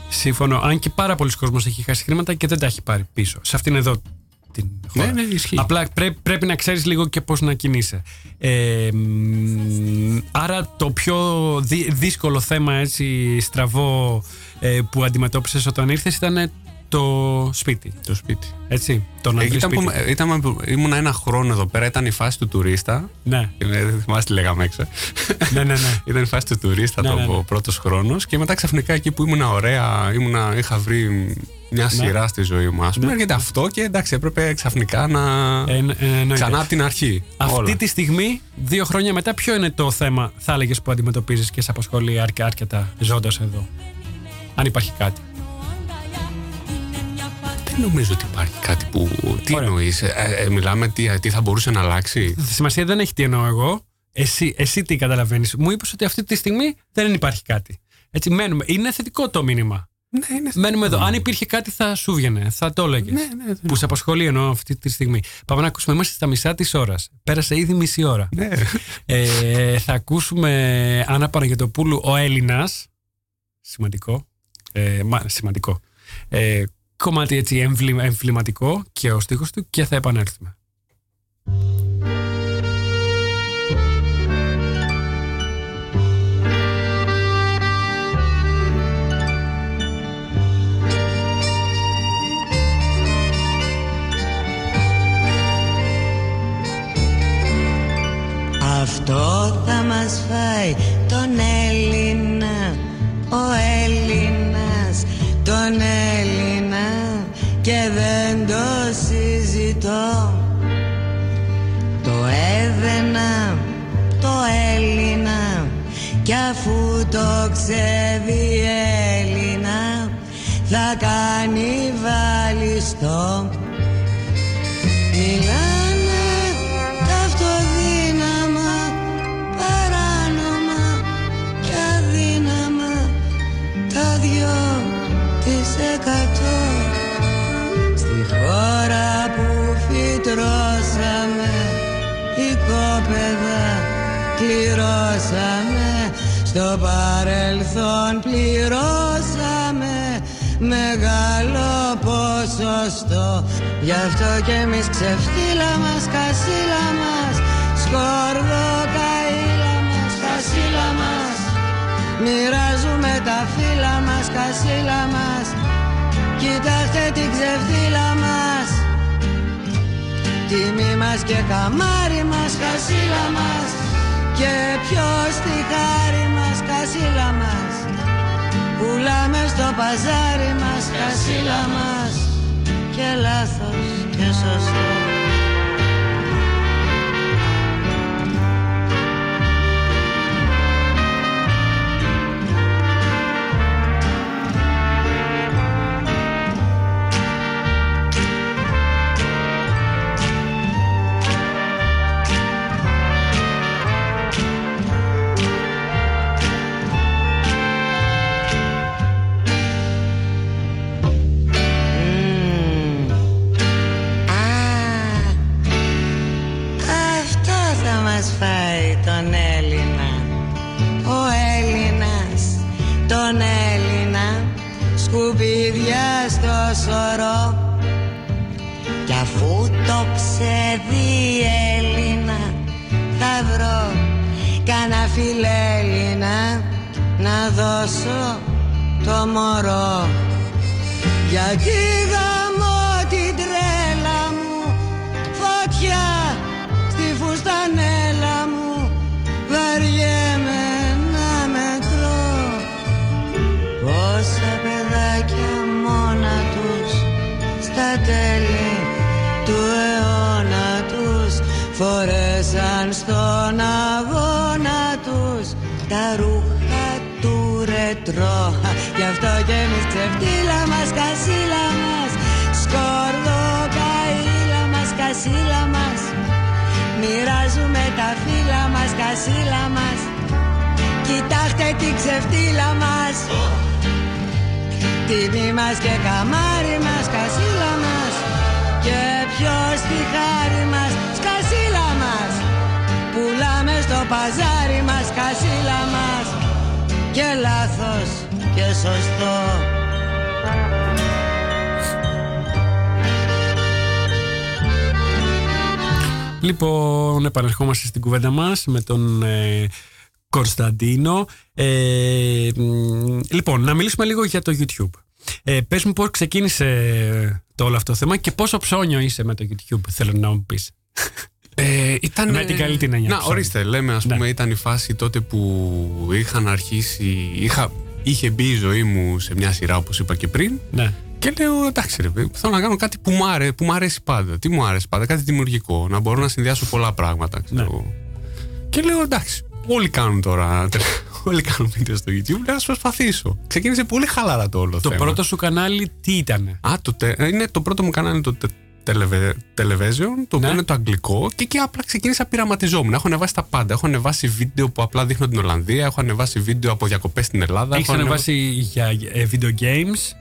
A: Συμφωνώ. Αν και πάρα πολλοί κόσμος έχει χάσει χρήματα και δεν τα έχει πάρει πίσω. Σε αυτήν εδώ την χώρα.
C: Ναι, ναι, ισχύει.
A: Απλά πρέ- πρέπει να ξέρεις λίγο και πώς να κινείσαι. Ε, μ, άρα το πιο δύ- δύσκολο θέμα έτσι στραβό ε, που αντιμετώπισες όταν ήρθες ήταν το σπίτι.
C: Το σπίτι.
A: Έτσι, το να
C: Ε,
A: βρεις
C: ήταν που,
A: σπίτι.
C: ε, ήταν, ήμουν ένα χρόνο εδώ πέρα, ήταν η φάση του τουρίστα.
A: Ναι,
C: Ε, Δεν θυμάσαι τι λέγαμε έξω.
A: ναι, ναι. ναι.
C: Ήταν η φάση του τουρίστα
A: Ναι,
C: το
A: ναι, ναι.
C: πρώτος χρόνος. Και μετά ξαφνικά εκεί που ήμουν ωραία, ήμουνα, είχα βρει μια σειρά στη ζωή μου. Α πούμε,
A: Ναι.
C: έρχεται αυτό και εντάξει, έπρεπε ξαφνικά να.
A: Ε, ε, εννοείται.
C: ξανά από την αρχή.
A: Αυτή
C: όλα.
A: τη στιγμή, δύο χρόνια μετά, ποιο είναι το θέμα, θα έλεγες, που αντιμετωπίζεις και σε απασχολεί αρκε- αρκετά ζώντας εδώ. Αν υπάρχει κάτι;
C: Δεν νομίζω ότι υπάρχει κάτι που. Τι
A: Ωραία.
C: εννοείς, μιλάμε τι, τι θα μπορούσε να αλλάξει;
A: Σημασία δεν έχει τι εννοώ εγώ. Εσύ, εσύ τι καταλαβαίνεις. Μου είπες ότι αυτή τη στιγμή δεν υπάρχει κάτι. Έτσι, μένουμε. Είναι θετικό το μήνυμα.
C: Ναι, είναι
A: Μένουμε εδώ. Αν υπήρχε κάτι, θα σου βγαινε. Θα το έλεγες.
C: Ναι, ναι, ναι.
A: Που σε απασχολεί εννοώ αυτή τη στιγμή. Πάμε να ακούσουμε. Είμαστε στα μισά της ώρας. Πέρασε ήδη μισή ώρα.
C: Ναι.
A: Ε, θα ακούσουμε Άννα Παναγιωτοπούλου, ο Έλληνας. Σημαντικό. Ε, μα, σημαντικό. Ε, κομμάτι έτσι εμβλη- εμβληματικό και ο στίχος του και θα επανέλθουμε.
F: Αυτό θα μας φάει τον Έλληνα Ο Έλληνας τον Έλληνα Και δεν το συζητώ. Το έδαινα το Έλληνα Κι αφού το ξέρει η Έλληνα Θα κάνει βαλιστό. Μιλάνε τα αυτοδύναμα, παράνομα και αδύναμα. Τα δυο της εκατό φυτρώσαμε οικόπεδα κληρώσαμε Στο παρελθόν πληρώσαμε μεγάλο ποσοστό. Γι' αυτό κι εμείς ξεφτύλα μας, κασίλα μας Σκόρδο καήλα μας, κασίλα μας. Μοιράζουμε τα φύλλα μας, κασίλα μας. Κοιτάξτε την ξεφτύλα μας. Τιμή μας και καμάρι μας, κασίλα μας Και ποιος τη χάρη μας, κασίλα μας. Πουλάμε στο παζάρι μας, κασίλα μας. Και λάθος και σωστός στον αγώνα τους. Τα ρούχα του ρετρό. Γι' αυτό και εμείς ξεφτύλα μας, κασίλα μας. Σκόρδο καήλα μας, κασίλα μας. Μοιράζουμε τα φύλλα μας, κασίλα μας. Κοιτάξτε την ξεφτύλα μας. Τιμή μας και καμάρι μας, κασίλα μας. Και ποιος τη χάρη μας, σκασίλα μας Πουλάμε στο παζάρι μας, κασίλα μας Και λάθος και σωστό
A: Λοιπόν, επανερχόμαστε στην κουβέντα μας με τον ε, Κωνσταντίνο. Ε, μ, λοιπόν, να μιλήσουμε λίγο για το YouTube. Ε, πες μου πώς ξεκίνησε το όλο αυτό το θέμα και πόσο ψώνιο είσαι με το YouTube, θέλω να μου πεις.
C: Ε, ήταν,
A: Με την καλή την έννοια,
C: Να,
A: sorry.
C: ορίστε, λέμε, ας
A: Ναι.
C: πούμε, ήταν η φάση τότε που είχαν αρχίσει. Είχα, είχε μπει η ζωή μου σε μια σειρά, όπως είπα και πριν.
A: Ναι.
C: Και λέω, εντάξει, ρε, παιδί, θέλω να κάνω κάτι που μου, άρε, που μου αρέσει πάντα. Τι μου αρέσει πάντα, κάτι δημιουργικό. Να μπορώ να συνδυάσω πολλά πράγματα. Ξέρω.
A: Ναι.
C: εγώ. Και λέω, εντάξει, όλοι κάνουν τώρα. Όλοι κάνουν βίντεο στο YouTube. Λέω, ας προσπαθήσω. Ξεκίνησε πολύ χαλαρά το όλο
A: Το
C: θέμα.
A: πρώτο σου κανάλι τι ήταν.
C: Α, το, τε- είναι το πρώτο μου κανάλι το τε- Televe- Television, το οποίο
A: Ναι.
C: είναι το αγγλικό και εκεί απλά ξεκίνησα πειραματιζόμουν. Έχω ανεβάσει τα πάντα. Έχω ανεβάσει βίντεο που απλά δείχνω την Ολλανδία, έχω ανεβάσει βίντεο από διακοπές στην Ελλάδα.
A: Έχεις
C: έχω
A: ανεβάσει για ε, video games;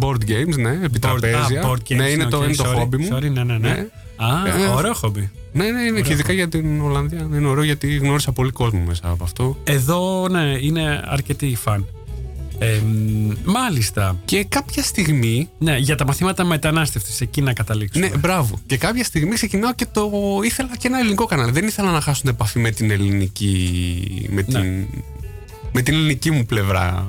C: board games, ναι, επιτραπέζια.
A: Α, board games,
C: ναι, είναι, το,
A: οκ,
C: είναι το
A: sorry,
C: χόμπι μου.
A: Sorry, ναι, ναι, ναι. Α,
C: Ε,
A: ωραίο χόμπι.
C: Ναι, ναι, είναι και ειδικά για την Ολλανδία. Είναι ωραίο γιατί γνώρισα πολύ κόσμο μέσα από αυτό.
A: Εδώ, ναι, είναι αρκετοί φαν. Ε, μ, μάλιστα.
C: Και κάποια στιγμή.
A: Ναι, για τα μαθήματα μετανάστευσης, εκεί να καταλήξουμε.
C: Ναι, μπράβο. Και κάποια στιγμή ξεκινάω και το. ήθελα και ένα ελληνικό κανάλι. Δεν ήθελα να χάσω την επαφή με την ελληνική. Με
A: Ναι.
C: την, με την ελληνική μου πλευρά.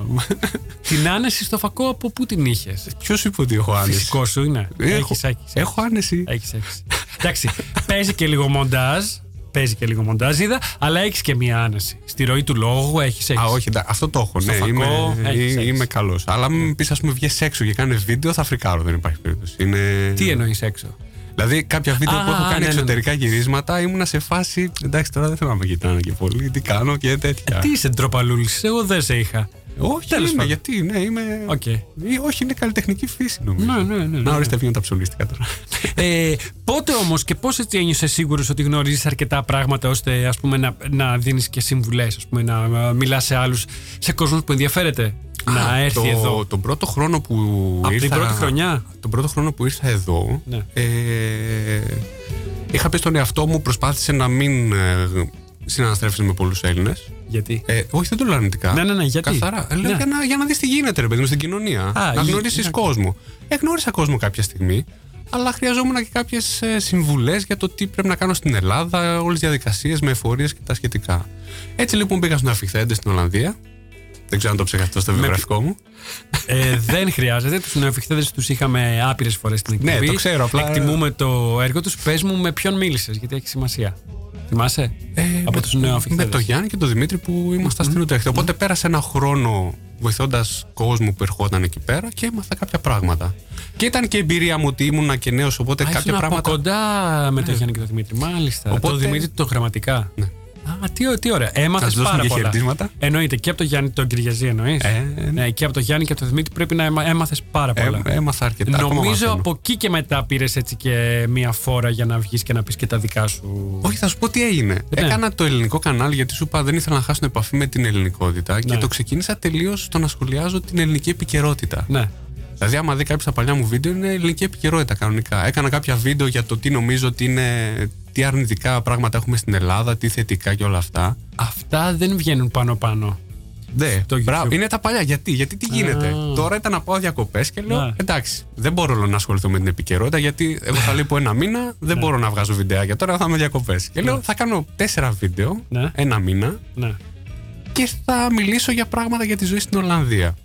A: Την άνεση στο φακό από πού την είχες;
C: Ποιος είπε ότι έχω άνεση;
A: Φυσικός σου είναι.
C: Έχω,
A: Έχεις, έχεις.
C: έχω άνεση.
A: Έχεις, έχεις. Εντάξει, παίζει και λίγο μοντάζ. Παίζει και λίγο μοντάζ, είδα, αλλά έχεις και μία άνεση. Στη ροή του λόγου έχεις.
C: Α, όχι, εντάξει, αυτό το έχω.
A: Στο
C: Ναι,
A: φακό,
C: είμαι,
A: έχεις,
C: είμαι
A: έχεις.
C: καλός. Αλλά μην πεις, ας πούμε, βγει έξω και κάνεις βίντεο, θα φρικάρω. Δεν υπάρχει περίπτωση. Είναι...
A: Τι εννοείς έξω;
C: Δηλαδή, κάποια βίντεο
A: Α,
C: που έχω κάνει
A: ναι, ναι, ναι.
C: εξωτερικά γυρίσματα ήμουνα σε φάση. Εντάξει, τώρα δεν θέλω να με κοιτάνε και πολύ. Τι κάνω και τέτοια.
A: Τι είσαι ντροπαλούλης, εγώ δεν σε είχα.
C: Όχι,
A: Τέλος
C: είμαι,
A: πάντων.
C: γιατί, ναι, είμαι.
A: Οκ.
C: Ή, όχι, είναι καλλιτεχνική φύση νομίζω.
A: Ναι, ναι, ναι, ναι,
C: Να
A: ναι.
C: ορίστε, βγαίνουν τα ψωνίστικα τώρα.
A: Ε, πότε όμως και πώς έτσι ένιωσες σίγουρος ότι γνωρίζεις αρκετά πράγματα ώστε ας πούμε, να, να δίνεις και συμβουλές, να μιλάς σε άλλους, σε κόσμο που ενδιαφέρεται να έρθει
C: το,
A: εδώ;
C: Τον πρώτο χρόνο που
A: Από
C: ήρθα.
A: την πρώτη χρονιά;
C: Τον πρώτο χρόνο που ήρθα εδώ.
A: Ναι.
C: Ε, είχα πει στον εαυτό μου, προσπάθησε να μην ε, συναναστρέφεσαι με πολλούς Έλληνες.
A: Γιατί;
C: Ε, όχι, δεν το λέω αρνητικά.
A: Ναι, ναι, ναι, γιατί;
C: Καθαρά. Ε, Λέω
A: Ναι.
C: για, να, για να δεις τι γίνεται, ρε παιδί μου, στην κοινωνία.
A: Α,
C: να
A: η-
C: γνωρίσεις
A: ναι.
C: κόσμο. Ε, γνώρισα κόσμο κάποια στιγμή, αλλά χρειαζόμουν και κάποιες συμβουλές για το τι πρέπει να κάνω στην Ελλάδα, όλες τις διαδικασίες με εφορίες και τα σχετικά. Έτσι λοιπόν πήγα στον Αφιχθέντε στην Ολλανδία. Δεν ξέρω αν το ψέχα αυτό στο βιογραφικό μου.
A: Ε, δεν χρειάζεται. Τους νεοφυχθέδε τους είχαμε άπειρες φορές στην εκπομπή.
C: Ναι, το ξέρω, απλά-
A: Εκτιμούμε το έργο τους. Πες μου με ποιον μίλησες, γιατί έχει σημασία. Θυμάσαι; από τους
C: Με
A: νεοφυχθέδε.
C: τον Γιάννη και τον Δημήτρη που ήμασταν στην Ουτρέχτη. Οπότε πέρασε ένα χρόνο βοηθώντας κόσμο που ερχόταν εκεί πέρα και έμαθα κάποια πράγματα. Και ήταν και η εμπειρία μου ότι ήμουνα και νέος, οπότε κάποια
A: Ήσουν
C: πράγματα.
A: από κοντά με τον Γιάννη και τον Δημήτρη. Μάλιστα.
C: Οπότε-
A: Το Δημήτρη το γραμματικά. Α, τι, τι ωραία. Έμαθες
C: Να σου δώσουμε
A: πάρα
C: και
A: πολλά.
C: χαιρετίσματα.
A: Εννοείται και από τον Γιάννη τον Κυριαζή εννοείς;
C: Ε,
A: ναι, και από τον Γιάννη και από τον Δημήτρη πρέπει να έμαθες πάρα
C: Ε,
A: πολλά.
C: έμαθα αρκετά. ακόμα
A: Νομίζω
C: μαθαίνω.
A: από εκεί και μετά πήρες έτσι και μία φόρα για να βγεις και να πεις και τα δικά σου.
C: Όχι, θα σου πω τι έγινε.
A: Ναι.
C: Έκανα το ελληνικό κανάλι γιατί σου είπα δεν ήθελα να χάσω την επαφή με την ελληνικότητα
A: Ναι.
C: και το ξεκίνησα τελείως στο να σχολιάζω την ελληνική επικαιρότητα.
A: Ναι.
C: Δηλαδή, άμα δει κάποιος τα παλιά μου βίντεο, είναι ελληνική επικαιρότητα κανονικά. Έκανα κάποια βίντεο για το τι νομίζω ότι είναι. Τι αρνητικά πράγματα έχουμε στην Ελλάδα, τι θετικά και όλα αυτά.
A: Αυτά δεν βγαίνουν πάνω-πάνω.
C: Ναι,
A: Στο
C: μπράβο.
A: YouTube.
C: Είναι τα παλιά. Γιατί, γιατί τι γίνεται.
A: Α.
C: Τώρα ήταν να πάω διακοπές και λέω:
A: Ναι.
C: Εντάξει, δεν μπορώ όλο να ασχοληθώ με την επικαιρότητα γιατί εγώ θα λείπω ένα μήνα, δεν μπορώ να βγάζω βιντεάκια. Τώρα θα είμαι διακοπές. Και λέω: Θα κάνω τέσσερα βίντεο
A: Ναι.
C: ένα μήνα
A: Ναι.
C: και θα μιλήσω για πράγματα για τη ζωή στην Ολλανδία.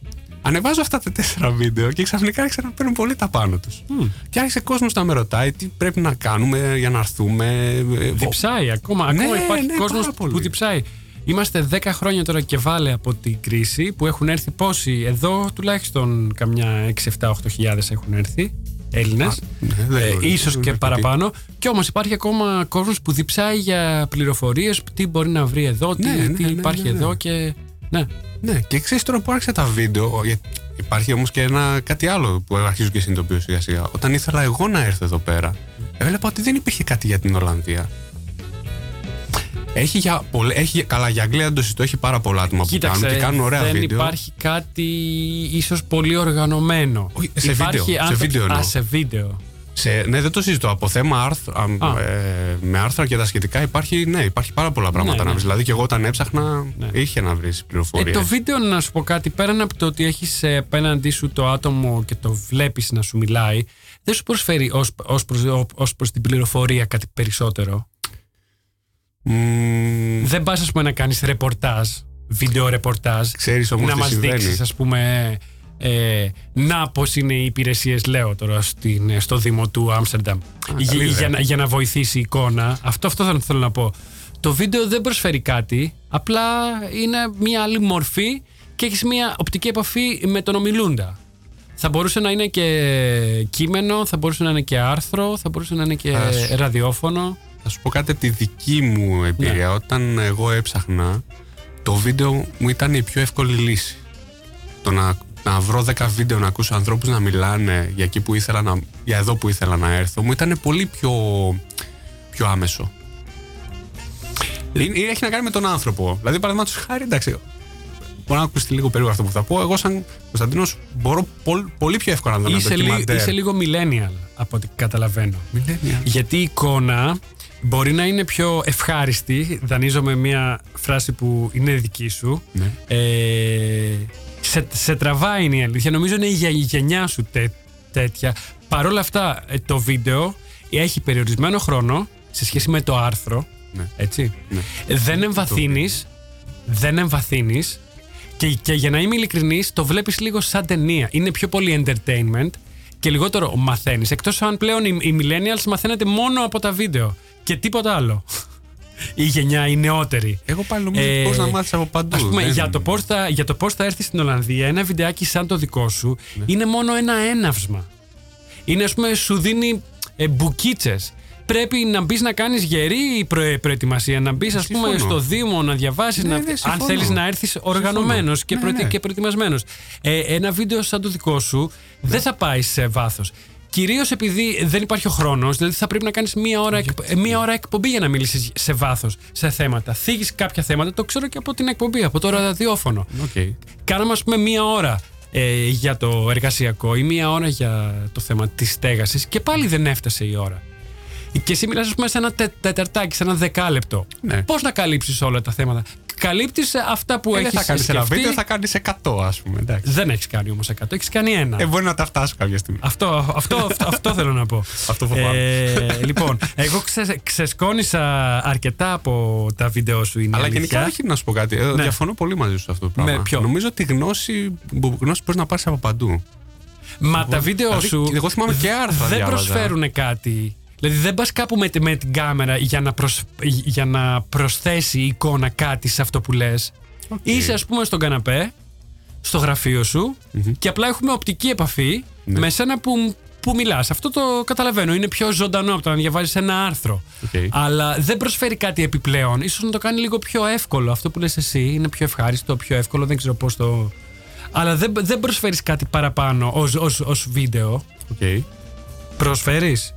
C: Ανεβάζω αυτά τα τέσσερα βίντεο και ξαφνικά άρχισαν να παίρνουν πολύ τα πάνω τους. Και άρχισε κόσμος να με ρωτάει τι πρέπει να κάνουμε για να έρθουμε. ε,
A: Διψάει ακόμα.
C: Ναι,
A: ακόμα υπάρχει
C: ναι,
A: κόσμος
C: πάρα πολύ.
A: που διψάει. Είμαστε 10 χρόνια τώρα και βάλε από την κρίση που έχουν έρθει πόσοι εδώ, τουλάχιστον καμιά 6-7-8 χιλιάδες έχουν έρθει Έλληνες.
C: ναι, δεν
A: ε,
C: γνωρίζω,
A: ίσως
C: δεν
A: και
C: έχω
A: παραπάνω. Και όμως υπάρχει ακόμα κόσμος που διψάει για πληροφορίες, τι μπορεί να βρει εδώ, τι,
C: Ναι, ναι,
A: τι
C: ναι,
A: υπάρχει
C: ναι, ναι.
A: εδώ και. Ναι.
C: Ναι, και ξέρεις τώρα που άρχισε τα βίντεο. για- Υπάρχει όμως και ένα, κάτι άλλο που αρχίζω και συνειδητοποιώ σιγά σιγά. Όταν ήθελα εγώ να έρθω εδώ πέρα, έβλεπα ότι δεν υπήρχε κάτι για την Ολλανδία. Έχει, για, πολλέ- έχει καλά για Αγγλία δεν το συζητώ, έχει πάρα πολλά άτομα που κάνουν και κάνουν ωραία
A: δεν
C: βίντεο.
A: υπάρχει κάτι ίσως πολύ οργανωμένο.
C: Όχι, σε
A: Υπάρχει
C: βίντεο, σε
A: άνθρωποι-
C: βίντεο εννοώ.
A: Α, σε βίντεο.
C: Σε, ναι, δεν το συζητώ. Από θέμα άρθρα, α,
A: Α.
C: ε, με άρθρα και τα σχετικά υπάρχει, ναι, υπάρχει πάρα πολλά πράγματα
A: Ναι,
C: να
A: ναι.
C: βρεις. Δηλαδή και εγώ όταν έψαχνα,
A: Ναι.
C: είχε να βρεις
A: Ε,
C: πληροφορίε.
A: το βίντεο να σου πω κάτι, πέραν από το ότι έχεις ε, απέναντί σου το άτομο και το βλέπεις να σου μιλάει, δεν σου προσφέρει ως, ως, προς, ως προς την πληροφορία κάτι περισσότερο; Δεν πας ας πούμε να κάνεις ρεπορτάζ, βίντεο ρεπορτάζ,
C: Ξέρεις όμως
A: να
C: τι
A: μας
C: συμβαίνει.
A: δείξεις ας πούμε ε, να πώς είναι οι υπηρεσίες λέω τώρα στην, στο Δήμο του Άμστερνταμ για,
C: καλή ιδέα.
A: για, να, για να βοηθήσει η εικόνα αυτό, αυτό θα θέλω να πω το βίντεο δεν προσφέρει κάτι απλά είναι μια άλλη μορφή και έχεις μια οπτική επαφή με τον ομιλούντα θα μπορούσε να είναι και κείμενο, θα μπορούσε να είναι και άρθρο, θα μπορούσε να είναι και
C: Θα σου-
A: ραδιόφωνο.
C: Θα σου πω κάτι από τη δική μου εμπειρία.
A: Ναι.
C: Όταν εγώ έψαχνα, το βίντεο μου ήταν η πιο εύκολη λύση. Το να, να βρω 10 βίντεο να ακούσω ανθρώπους να μιλάνε για, εκεί που ήθελα να, για εδώ που ήθελα να έρθω, μου ήταν πολύ πιο, πιο άμεσο. Είναι- έχει να κάνει με τον άνθρωπο. Δηλαδή, παραδείγματος χάρη, εντάξει, μπορεί να ακούσει λίγο περίπου αυτό που θα πω. Εγώ, σαν Κωνσταντίνος, μπορώ πολ- πολύ πιο εύκολα να δω ένα
A: Είσαι, λί-
C: ντοκιμαντέρ.
A: είσαι λίγο millennial από ό,τι καταλαβαίνω.
C: Millennial.
A: Γιατί η εικόνα μπορεί να είναι πιο ευχάριστη. Δανείζομαι μια φράση που είναι δική σου.
C: Ναι.
A: Ε, σε, σε τραβάει είναι η αλήθεια. Νομίζω είναι η γε- η γενιά σου τέ- τέτοια. Παρ' όλα αυτά, ε, το βίντεο έχει περιορισμένο χρόνο σε σχέση με το άρθρο.
C: Ναι.
A: Έτσι.
C: Ναι.
A: Δεν εμβαθύνεις, δεν εμβαθύνεις και, και για να είμαι ειλικρινής το βλέπεις λίγο σαν ταινία. Είναι πιο πολύ entertainment και λιγότερο μαθαίνεις. Εκτός αν πλέον οι, οι millennials μαθαίνετε μόνο από τα βίντεο και τίποτα άλλο. Η γενιά, η νεότερη.
C: Εγώ πάλι νομίζω
A: Ε,
C: πώς να μάθεις από παντού.
A: Ας πούμε,
C: Δεν-
A: για, το πώς θα, για το πώς θα έρθεις στην Ολλανδία, ένα βιντεάκι σαν το δικό σου
C: Ναι.
A: είναι μόνο ένα έναυσμα. Είναι, ας πούμε, σου δίνει ε, μπουκίτσες. Πρέπει να μπεις να κάνεις γερή προε, προετοιμασία, να μπεις, ας πούμε,
C: Συμφωνώ.
A: στο Δήμο, να διαβάσεις,
C: Ναι,
A: να...
C: ναι,
A: αν
C: συμφωνώ.
A: θέλεις να έρθεις οργανωμένος και,
C: Ναι,
A: προετοι...
C: ναι.
A: και προετοιμασμένος. Ε, ένα βίντεο σαν το δικό σου δεν θα πάει σε βάθος. Κυρίως επειδή δεν υπάρχει ο χρόνος, δηλαδή θα πρέπει να κάνεις μία, ώρα εκ- ε, μία ώρα εκπομπή για να μιλήσεις σε βάθος σε θέματα. Θίγεις κάποια θέματα, το ξέρω και από την εκπομπή, από το ραδιόφωνο.
C: Οκ.
A: Κάναμε, ας πούμε, μία ώρα ε, για το εργασιακό ή μία ώρα για το θέμα της στέγασης και πάλι δεν έφτασε η ώρα. Και εσύ μιλάς, ας πούμε, σε ένα τε, τεταρτάκι, σε ένα δεκάλεπτο.
C: Ναι.
A: Πώς να καλύψεις όλα τα θέματα; Καλύπτεις αυτά που
C: Ε, δεν
A: έχεις
C: θα κάνεις ένα
A: σκεφτεί.
C: βίντεο, θα κάνεις 100, ας πούμε. εντάξει.
A: Δεν έχεις κάνει όμως 100, έχεις κάνει ένα.
C: Ε, μπορεί να τα φτάσω κάποια στιγμή.
A: Αυτό, αυτό, αυτό, αυτό θέλω να πω.
C: Αυτό φοβάμαι.
A: Ε, λοιπόν, εγώ ξε, ξεσκόνησα αρκετά από τα βίντεο σου. Είναι
C: Αλλά
A: αλήθεια.
C: γενικά, όχι να σου πω κάτι. Ε, Διαφωνώ πολύ μαζί σου σε αυτό το πράγμα.
A: Με ποιο;
C: Νομίζω ότι γνώση, γνώση μπορείς να πάρεις από παντού.
A: Μα τα βίντεο
C: Δηλαδή,
A: σου.
C: εγώ θυμάμαι και άρθρα
A: Δεν
C: διάβαζα.
A: προσφέρουν κάτι. Δηλαδή δεν πας κάπου με, τη- με την κάμερα για να, προσ- για να προσθέσει η εικόνα κάτι σε αυτό που λες. Είσαι, ας πούμε, στον καναπέ, στο γραφείο σου και απλά έχουμε οπτική επαφή
C: Ναι.
A: με σένα που, που μιλάς. Αυτό το καταλαβαίνω. Είναι πιο ζωντανό από το να διαβάζεις ένα άρθρο.
C: Οκ.
A: Αλλά δεν προσφέρει κάτι επιπλέον. Ίσως να το κάνει λίγο πιο εύκολο. Αυτό που λες εσύ είναι πιο ευχάριστο, πιο εύκολο. Δεν ξέρω πώς το. Αλλά δεν, δεν προσφέρεις κάτι παραπάνω ως, ως, ως βίντεο.
C: Οκ.
A: Προσφέρεις;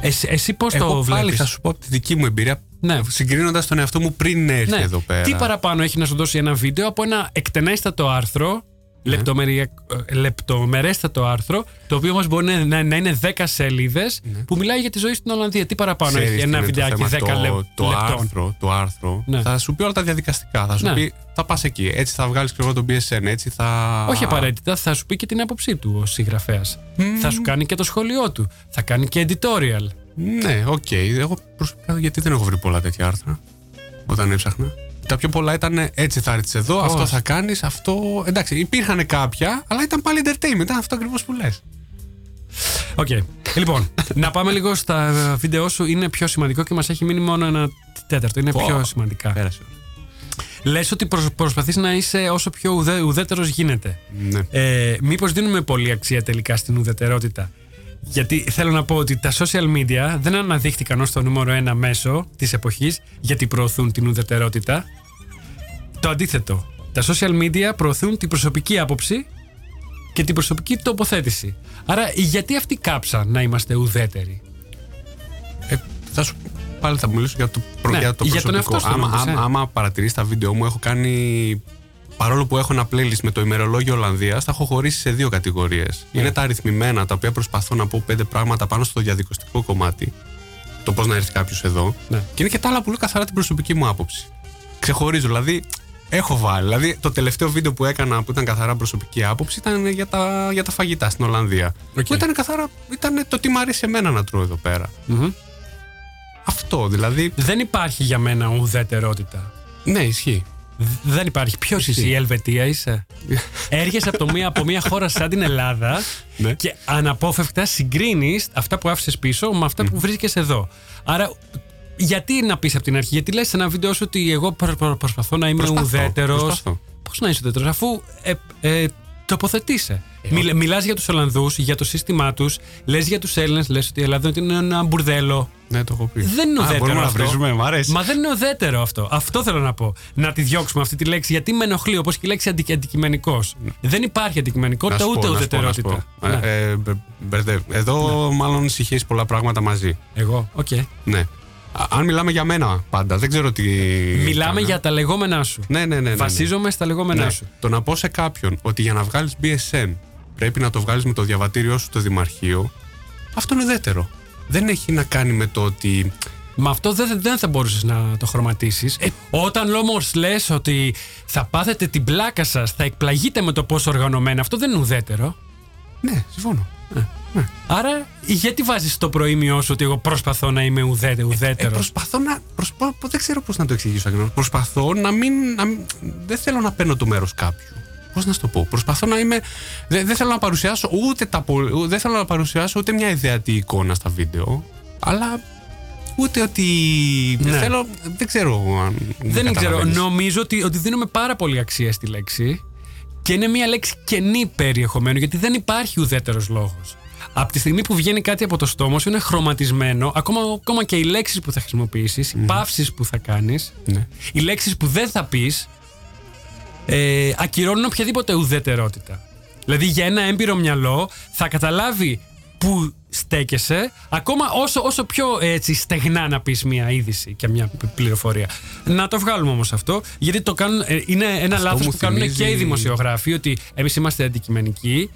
A: Εσύ, εσύ πώς
C: Εγώ
A: το
C: πάλι
A: βλέπεις;
C: θα σου πω από τη δική μου εμπειρία.
A: Ναι.
C: Συγκρίνοντας τον εαυτό μου πριν έρθω
A: Ναι.
C: εδώ πέρα.
A: Τι παραπάνω έχει να σου δώσει ένα βίντεο από ένα εκτενέστατο άρθρο,
C: Ναι.
A: λεπτομερια- ε, λεπτομερέστατο άρθρο, το οποίο όμως μπορεί να, να, να είναι 10 σελίδες, που μιλάει για τη ζωή στην Ολλανδία. Τι παραπάνω
C: Ναι. Ξέρεις
A: έχει
C: τι
A: ένα
C: είναι το
A: βιντεάκι 10
C: θέμα,
A: λε-
C: το, το
A: λεπτών;
C: άρθρο, το άρθρο
A: Ναι.
C: θα σου πει όλα τα διαδικαστικά. Θα σου
A: Ναι.
C: πει, θα πας εκεί. Έτσι θα βγάλεις και εγώ τον BSN. Έτσι θα.
A: Όχι απαραίτητα, θα σου πει και την άποψή του ο συγγραφέας. Θα σου κάνει και το σχολείο του. Θα κάνει και editorial.
C: Ναι, οκ. Εγώ προσωπικά γιατί δεν έχω βρει πολλά τέτοια άρθρα όταν έψαχνα. Τα πιο πολλά ήταν έτσι θα έρθεις εδώ, αυτό
A: Όχι.
C: θα κάνεις, αυτό. Εντάξει, υπήρχαν κάποια, αλλά ήταν πάλι entertainment. Ήταν αυτό ακριβώς που λες.
A: Οκ. Λοιπόν, να πάμε λίγο στα βίντεο σου. Είναι πιο σημαντικό και μας έχει μείνει μόνο ένα τέταρτο. Είναι
C: Πω.
A: πιο σημαντικά.
C: Πέρασε.
A: Λες ότι προσ, προσπαθείς να είσαι όσο πιο ουδέ, ουδέτερος γίνεται.
C: Ναι.
A: Ε, Μήπως δίνουμε πολύ αξία τελικά στην ουδετερότητα; Γιατί θέλω να πω ότι τα social media δεν αναδείχθηκαν ως το νούμερο ένα μέσο της εποχής γιατί προωθούν την ουδετερότητα. Το αντίθετο. Τα social media προωθούν την προσωπική άποψη και την προσωπική τοποθέτηση. Άρα γιατί αυτοί κάψαν να είμαστε ουδέτεροι;
C: Ε, θα σου πάλι θα μιλήσω για το, προ-
A: Ναι,
C: για το
A: για τον
C: προσωπικό.
A: εαυτό σου
C: άμα,
A: νόμιζα,
C: άμα,
A: ε.
C: άμα παρατηρείς τα βίντεο μου, έχω κάνει. Παρόλο που έχω ένα playlist με το ημερολόγιο Ολλανδίας, τα έχω χωρίσει σε δύο κατηγορίες.
A: Ναι.
C: Είναι τα αριθμημένα, τα οποία προσπαθώ να πω πέντε πράγματα πάνω στο διαδικαστικό κομμάτι. Το πώς να έρθει κάποιος εδώ.
A: Ναι.
C: Και είναι και τα άλλα που λέω καθαρά την προσωπική μου άποψη. Ξεχωρίζω, δηλαδή έχω βάλει. Δηλαδή το τελευταίο βίντεο που έκανα που ήταν καθαρά προσωπική άποψη ήταν για τα, για τα φαγητά στην Ολλανδία.
A: Οκ.
C: Που ήταν καθαρά. ήταν το τι μου αρέσει εμένα να τρώω εδώ πέρα.
A: Μμμ.
C: Αυτό δηλαδή.
A: Δεν υπάρχει για μένα ουδετερότητα.
C: Ναι, ισχύει.
A: Δ- Δεν υπάρχει. Ποιος είσαι, η Ελβετία είσαι; Έρχεσαι από, το μία, από μια χώρα σαν την Ελλάδα
C: Ναι.
A: και αναπόφευκτα συγκρίνεις αυτά που άφησες πίσω με αυτά που βρίσκεσαι εδώ. Άρα, γιατί να πεις από την αρχή, γιατί λες σε ένα βίντεο σου ότι εγώ προ- προ- προσπαθώ να είμαι
C: Προσπαθώ,
A: ουδέτερος.
C: προσπαθώ.
A: Πώς να είσαι ουδέτερος, αφού ε, ε, τοποθετείσαι. Μιλ, μιλάς για τους Ολλανδούς, για το σύστημά τους, λες για τους Έλληνες, λες ότι η Ελλάδα είναι ένα μπουρδέλο.
C: Ναι, το έχω πει.
A: Δεν είναι
C: Α,
A: ουδέτερο
C: μπορούμε να
A: αυτό.
C: βρίζουμε, μ' αρέσει.
A: Μα δεν είναι ουδέτερο αυτό. Αυτό θέλω να πω. Να τη διώξουμε αυτή τη λέξη γιατί με ενοχλεί όπως και η λέξη αντι, αντικειμενικός. Δεν υπάρχει
C: Να
A: αντικειμενικότητα
C: σου πω,
A: ούτε
C: να σου πω, να σου
A: ουδετερότητα.
C: πω.
A: Ναι.
C: Ε, ε, μπε- μπερδεύω. Εδώ μάλλον συγχύει πολλά πράγματα μαζί.
A: Εγώ, οκ.
C: Ναι. Α- Αν μιλάμε για μένα πάντα, δεν ξέρω τι.
A: Μιλάμε
C: κάνω.
A: για τα λεγόμενά σου.
C: Ναι, ναι, ναι. ναι, ναι.
A: Βασίζομαι στα λεγόμενά
C: Ναι.
A: σου.
C: Το να πω σε κάποιον ότι για να βγάλεις BSN πρέπει να το βγάλεις με το διαβατήριό σου στο Δημαρχείο, αυτό είναι ουδέτερο. Δεν έχει να κάνει με το ότι.
A: Μα αυτό δεν, δεν θα μπορούσες να το χρωματίσεις.
C: Ε,
A: Όταν όμω λες ότι θα πάθετε την πλάκα σας, θα εκπλαγείτε με το πόσο οργανωμένα, αυτό δεν είναι ουδέτερο.
C: Ναι, συμφωνώ.
A: Άρα, γιατί βάζεις το προήμιό σου ότι εγώ προσπαθώ να είμαι ουδέτε,
C: Ε,
A: ουδέτερος;
C: προσπαθώ να. Προσπα... Δεν ξέρω πώς να το εξηγήσω ακριβώ. Προσπαθώ να μην, να μην- Δεν θέλω να παίρνω το μέρος κάποιου. Πώς να σου το πω. Προσπαθώ να είμαι. Δεν, δεν θέλω να παρουσιάσω ούτε τα. πο- ου- Δεν θέλω να παρουσιάσω ούτε μια ιδεατή εικόνα στα βίντεο. Αλλά ούτε ότι.
A: Ναι.
C: Δεν θέλω. Δεν ξέρω αν. με
A: Δεν ξέρω.
C: καταλαβαίνεις.
A: Νομίζω ότι, ότι δίνουμε πάρα πολύ αξία στη λέξη και είναι μια λέξη κενή περιεχομένου γιατί δεν υπάρχει ουδέτερος λόγος. Από τη στιγμή που βγαίνει κάτι από το στόμα σου είναι χρωματισμένο, ακόμα, ακόμα και οι λέξεις που θα χρησιμοποιήσεις, οι παύσεις που θα κάνεις,
C: Ναι.
A: οι λέξεις που δεν θα πεις, ε, ακυρώνουν οποιαδήποτε ουδετερότητα. Δηλαδή για ένα έμπειρο μυαλό θα καταλάβει που στέκεσαι, ακόμα όσο, όσο πιο έτσι, στεγνά να πεις μια είδηση και μια π- πληροφορία. Να το βγάλουμε όμως αυτό, γιατί το κάνουν, ε, είναι ένα
C: Αυτό
A: λάθος
C: μου
A: που κάνουν
C: θυμίζει-
A: και οι δημοσιογράφοι, ότι εμείς είμαστε αντικειμενικοί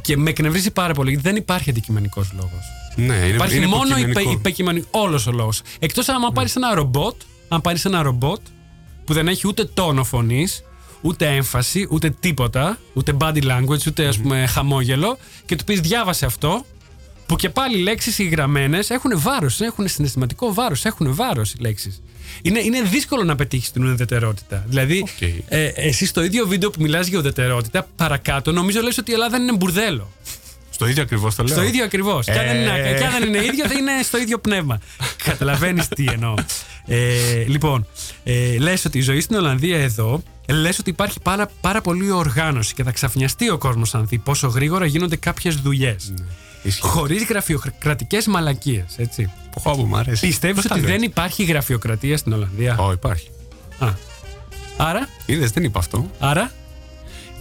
A: και με εκνευρίζει πάρα πολύ, γιατί δεν υπάρχει αντικειμενικός λόγος.
C: Ναι, είναι,
A: Υπάρχει
C: είναι
A: μόνο
C: υποκειμενικό.
A: υπε, υπεκειμενικό, όλος ο λόγος. Εκτός άμα πάρεις ένα ρομπότ, αν πάρεις ένα ρομπότ που δεν έχει ούτε τόνο φωνής, ούτε έμφαση, ούτε τίποτα, ούτε body language, ούτε ας πούμε χαμόγελο, και του πεις διάβασε αυτό, που και πάλι οι λέξεις οι γραμμένε έχουν βάρος, έχουν συναισθηματικό βάρος, έχουν βάρος οι λέξεις. Είναι, είναι δύσκολο να πετύχεις την ουδετερότητα. Δηλαδή, ε, εσύ στο ίδιο βίντεο που μιλάς για ουδετερότητα, παρακάτω νομίζω λες ότι η Ελλάδα είναι μπουρδέλο.
C: Στο ίδιο ακριβώς το λέω.
A: Στο ίδιο ακριβώς. Και, αν δεν είναι-
C: Ε.
A: και αν δεν είναι ίδιο, θα είναι στο ίδιο πνεύμα. Καταλαβαίνεις τι εννοώ. Ε, λοιπόν, ε, λες ότι η ζωή στην Ολλανδία εδώ, λες ότι υπάρχει πάρα, πάρα πολύ οργάνωση και θα ξαφνιαστεί ο κόσμος αν δει πόσο γρήγορα γίνονται κάποιες δουλειές. Χωρίς γραφειοκρατικές μαλακίες, έτσι.
C: Πω, μου αρέσει.
A: Πιστεύεις
C: Πώς τα
A: ότι
C: λες;
A: δεν υπάρχει γραφειοκρατία στην Ολλανδία;
C: Ω, υπάρχει.
A: Α. Άρα;
C: Είδες, δεν είπα αυτό.
A: Άρα;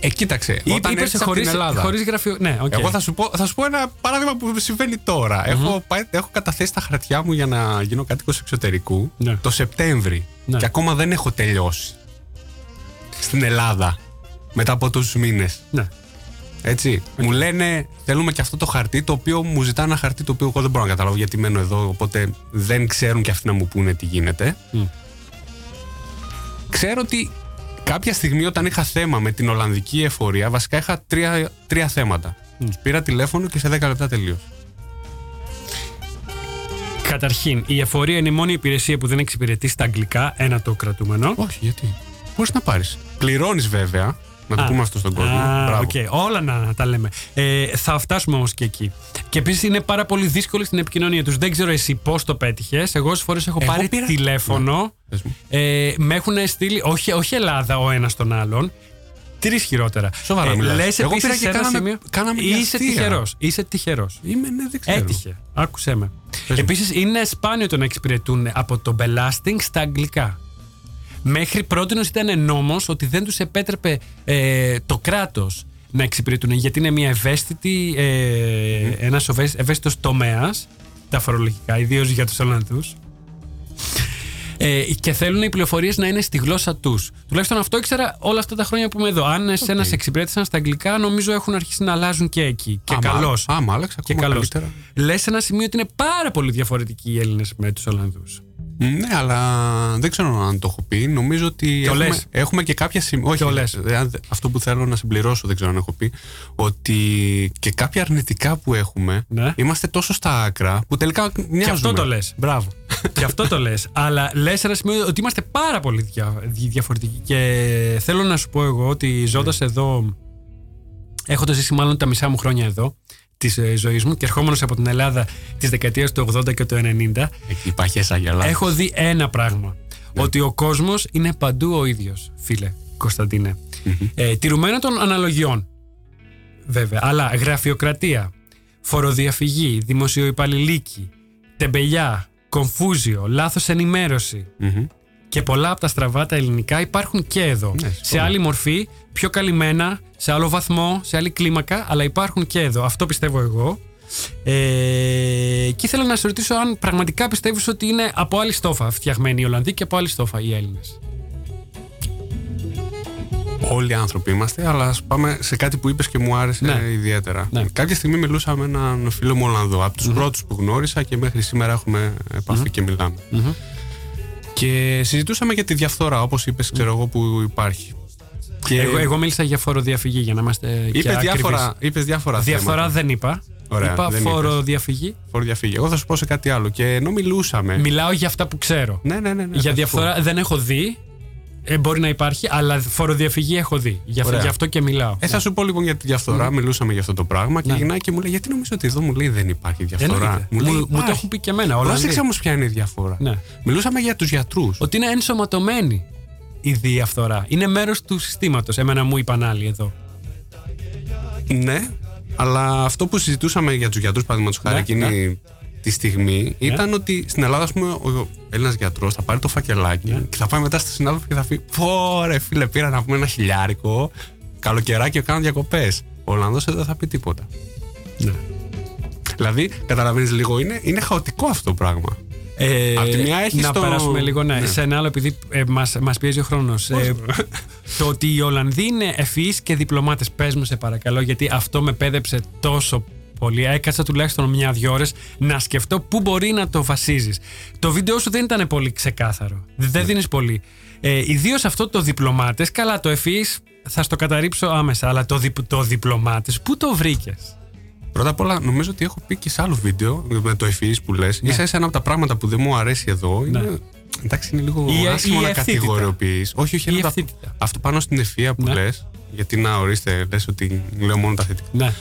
C: Ε, κοίταξε.
A: Είπε-
C: όταν
A: είπες
C: έρθεις από
A: χωρίς-
C: την Ελλάδα.
A: χωρίς γραφειο- ναι, οκ.
C: Εγώ θα σου, πω, θα σου πω ένα παράδειγμα που συμβαίνει τώρα. έχω, πάει, έχω καταθέσει τα χαρτιά μου για να γίνω κάτοικος εξωτερικού το Σεπτέμβρη.
A: Ναι.
C: Και ακόμα δεν έχω τελειώσει. Στην Ελλάδα. Μετά από τόσους μήνες.
A: Ναι.
C: Έτσι. Μου λένε, θέλουμε και αυτό το χαρτί, το οποίο μου ζητά ένα χαρτί το οποίο εγώ δεν μπορώ να καταλάβω γιατί μένω εδώ. Οπότε δεν ξέρουν και αυτοί να μου πούνε τι γίνεται. Ξέρω ότι κάποια στιγμή όταν είχα θέμα με την Ολλανδική εφορία, βασικά είχα τρία, τρία θέματα. Τους πήρα τηλέφωνο και σε 10 λεπτά τελείωσε.
A: Καταρχήν, η εφορία είναι η μόνη υπηρεσία που δεν εξυπηρετεί στα αγγλικά. Ένα το κρατούμενο.
C: Όχι, γιατί; Μπορείς να πάρεις. Πληρώνεις βέβαια. Να το
A: Α.
C: πούμε αυτό στον κόσμο.
A: Α,
C: Μπράβο.
A: οκ. Όλα να τα λέμε. Ε, θα φτάσουμε όμως και εκεί. Και επίσης είναι πάρα πολύ δύσκολη στην επικοινωνία τους. Δεν ξέρω εσύ πώς το πέτυχες. Εγώ όσες φορές έχω
C: Εγώ
A: πάρει
C: πήρα-
A: τηλέφωνο.
C: Ναι, πες μου.
A: Ε, με έχουν στείλει, όχι, όχι Ελλάδα ο ένας τον άλλον. Τρεις χειρότερα.
C: Σοβαρά μιλάς.
A: λες
C: Εγώ
A: επίσης
C: πήρα
A: σε
C: και
A: ένα
C: κάναμε-
A: σημείο-
C: κάναμε και
A: Είσαι
C: αστεία.
A: τυχερός. Είσαι τυχερός.
C: Είμαι, ναι, δεν ξέρω.
A: Έτυχε. Άκουσέ με. Επίσης, είναι σπάνιο το να εξυπηρετούν από το belasting στα αγγλικά. Μέχρι πρώτη ήταν νόμος ότι δεν τους επέτρεπε ε, το κράτος να εξυπηρετούν γιατί είναι μια ευαίσθητη, ε, ένας ευαίσθητος τομέας τα φορολογικά, ιδίως για τους Ολλανδούς. Ε, και θέλουν οι πληροφορίες να είναι στη γλώσσα τους. Τουλάχιστον αυτό ήξερα όλα αυτά τα χρόνια που είμαι εδώ. Αν εσένα σε εξυπηρέτησαν στα αγγλικά, νομίζω έχουν αρχίσει να αλλάζουν και εκεί. Και
C: Άμα-
A: καλώς.
C: άμα άλλαξε
A: Και
C: ακόμα
A: καλώς.
C: καλύτερα.
A: Λες σε ένα σημείο ότι είναι πάρα πολύ διαφορετικοί οι Έλληνες με τους Ολλανδούς.
C: Ναι, αλλά δεν ξέρω αν το έχω πει. Νομίζω ότι
A: Το
C: έχουμε,
A: λες.
C: έχουμε και κάποια σημεία. Όχι, ε, αν- αυτό που θέλω να συμπληρώσω, δεν ξέρω αν έχω πει. Ότι και κάποια αρνητικά που έχουμε είμαστε τόσο στα άκρα που τελικά μοιάζουμε.
A: Και αυτό το λες.
C: Μπράβο.
A: και αυτό το λες. Αλλά λες σε ένα σημείο ότι είμαστε πάρα πολύ δια, δι- διαφορετικοί. Και θέλω να σου πω εγώ ότι ζώντας εδώ. Έχω το ζήσει μάλλον τα μισά μου χρόνια εδώ της ε, ζωής μου και ερχόμενος από την Ελλάδα της δεκαετίας του 80 και του 90.
C: Εκεί υπάρχει αγελάδες.
A: Έχω δει ένα πράγμα. Ότι ο κόσμος είναι παντού ο ίδιος, φίλε Κωνσταντίνε. Ε, τηρουμένο των αναλογιών. Βέβαια. Αλλά γραφειοκρατία, φοροδιαφυγή, δημοσιοϊπαλληλίκη, τεμπελιά, κομφούζιο, λάθος ενημέρωση και πολλά από τα στραβά τα ελληνικά υπάρχουν και εδώ. σε άλλη μορφή, πιο καλυμμένα, σε άλλο βαθμό, σε άλλη κλίμακα, αλλά υπάρχουν και εδώ. Αυτό πιστεύω εγώ. Ε, και ήθελα να σε ρωτήσω αν πραγματικά πιστεύεις ότι είναι από άλλη στόφα φτιαγμένοι οι Ολλανδοί και από άλλη στόφα οι Έλληνες.
C: Όλοι άνθρωποι είμαστε, αλλά ας πάμε σε κάτι που είπες και μου άρεσε
A: Ναι.
C: ιδιαίτερα. Κάποια στιγμή μιλούσα με έναν φίλο μου Ολλανδό, από τους πρώτους που γνώρισα και μέχρι σήμερα έχουμε επαφή και μιλάμε. Και συζητούσαμε για τη διαφθορά, όπως είπες, ξέρω εγώ, που υπάρχει. Και
A: Εγώ, εγώ μίλησα για φοροδιαφυγή για να είμαστε και
C: Είπες
A: ακριβείς.
C: διάφορα, είπες διάφορα
A: Διαφθορά
C: θέματα.
A: δεν είπα.
C: Ωραία,
A: είπα
C: δεν είπες.
A: φοροδιαφυγή.
C: Φοροδιαφυγή. Εγώ θα σου πω σε κάτι άλλο. Και ενώ μιλούσαμε.
A: Μιλάω για αυτά που ξέρω.
C: Ναι, ναι, ναι. ναι, θα
A: για
C: σου
A: διαφθορά
C: πω.
A: δεν έχω δει. Ε, μπορεί να υπάρχει, αλλά φοροδιαφυγή έχω δει. Γι' αυτό,
C: Ωραία.
A: γι' αυτό και μιλάω.
C: Ε, θα σου πω λοιπόν για τη διαφθορά. Μιλούσαμε για αυτό το πράγμα και
A: Ναι.
C: γυρνάει και μου λέει: Γιατί νομίζω ότι εδώ μου λέει δεν υπάρχει διαφθορά;
A: Εννοείται. Μου-
C: λέει,
A: μου το
C: «Υπάρχει».
A: έχουν πει και εμένα, Ολλανδοί.
C: Πρόσεξε όμως ποια είναι η διαφορά.
A: Ναι.
C: Μιλούσαμε για τους γιατρούς.
A: Ότι είναι ενσωματωμένη η διαφθορά. Είναι μέρος του συστήματος. Εμένα μου είπαν άλλοι εδώ.
C: Ναι, αλλά αυτό που συζητούσαμε για τους γιατρούς, παραδείγματος χάρη,
A: Ναι,
C: εκείνη τη στιγμή, ήταν ότι στην Ελλάδα, ας πούμε, ο Έλληνας γιατρός θα πάρει το φακελάκι
A: Ναι.
C: και θα πάει μετά στη συνάδελφο και θα πει: Πω ρε φίλε, πήρα να πούμε ένα χιλιάρικο, καλοκαιράκι και κάνω διακοπές. Ο Ολλανδός εδώ δεν θα πει τίποτα.
A: Ναι.
C: Δηλαδή, καταλαβαίνεις λίγο, είναι, είναι χαοτικό αυτό το πράγμα.
A: Ε,
C: Απ' τη μια έχεις
A: να
C: το-
A: περάσουμε λίγο ναι,
C: Ναι.
A: σε ένα άλλο, επειδή ε, μας, μας πιέζει ο χρόνος. Ε, το ότι οι Ολλανδοί είναι ευφυείς και διπλωμάτες. Πες μου σε παρακαλώ, γιατί αυτό με πέδεψε τόσο πολύ. Έκατσα τουλάχιστον μια-δυο ώρες να σκεφτώ πού μπορεί να το βασίζεις. Το βίντεο σου δεν ήταν πολύ ξεκάθαρο. Δεν δίνεις πολύ. Ε, Ιδίως αυτό το διπλωμάτες, καλά το εφή θα στο καταρρύψω άμεσα, αλλά το, διπ, το διπλωμάτες, πού το βρήκες;
C: Πρώτα απ' όλα, νομίζω ότι έχω πει και σε άλλο βίντεο με το ευφυή που λες.
A: Ναι.
C: Ίσα ίσα ένα από τα πράγματα που δεν μου αρέσει εδώ είναι. Εντάξει, είναι λίγο
A: Η-
C: άσχημο
A: η
C: να
A: ευθύτητα.
C: κατηγοριοποιείς. Όχι, όχι,
A: Η
C: ένα από τα-
A: ευθύτητα.
C: αυτό πάνω στην ευθεία που
A: Ναι.
C: λες. Γιατί να ορίστε, λες ότι λέω μόνο τα θετικά.
A: Ναι.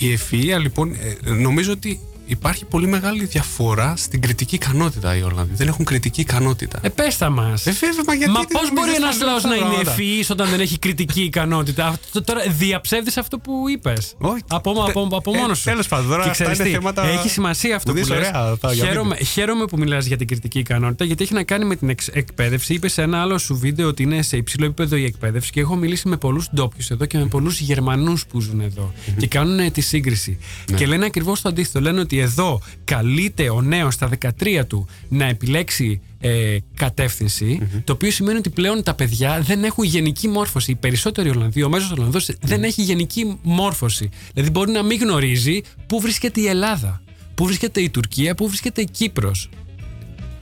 C: Η ευφυΐα λοιπόν, ε, νομίζω ότι υπάρχει πολύ μεγάλη διαφορά στην κριτική ικανότητα οι Ολλανδοί. Δεν έχουν κριτική ικανότητα.
A: Ε, πες τα μας.
C: Ε, βέβαια, μα γιατί
A: Μα
C: δεν
A: πώς
C: νομίζεις
A: μπορεί
C: τα
A: ένας
C: λέω
A: λαός
C: αυτά
A: να είναι
C: πράγματα;
A: ευφυής όταν δεν έχει κριτική ικανότητα; Αυτό, τώρα διαψεύδεις αυτό που είπες.
C: Όχι.
A: Από, από, από
C: Ε,
A: μόνος σου.
C: τέλος πάντων, τώρα
A: Και
C: αυτά
A: ξέρεις
C: είναι
A: τι,
C: θέματα-
A: Έχει σημασία αυτό
C: Μου
A: που
C: δεις
A: λες.
C: ωραία αυτά για
A: Χαίρομαι, χαίρομαι που μιλάς για την κριτική ικανότητα γιατί έχει να κάνει με την εξ- εκπαίδευση. Είπες σε ένα άλλο σου βίντεο ότι είναι σε υψηλό επίπεδο η εκπαίδευση και έχω μιλήσει με πολλούς ντόπιους εδώ και με πολλούς Γερμανούς που ζουν εδώ και κάνουν ε, τη σύγκριση.
C: Ναι.
A: Και λένε ακριβώς το αντίθετο. Λένε ότι εδώ καλείται ο νέος στα 13 του να επιλέξει ε, κατευθυνση το οποίο σημαίνει ότι πλέον τα παιδιά δεν έχουν γενική μόρφωση. Οι περισσότεροι Ολλανδοί, ο μέσος Ολλανδός δεν έχει γενική μόρφωση. Δηλαδή μπορεί να μην γνωρίζει πού βρίσκεται η Ελλάδα, πού βρίσκεται η Τουρκία, πού βρίσκεται η Κύπρος.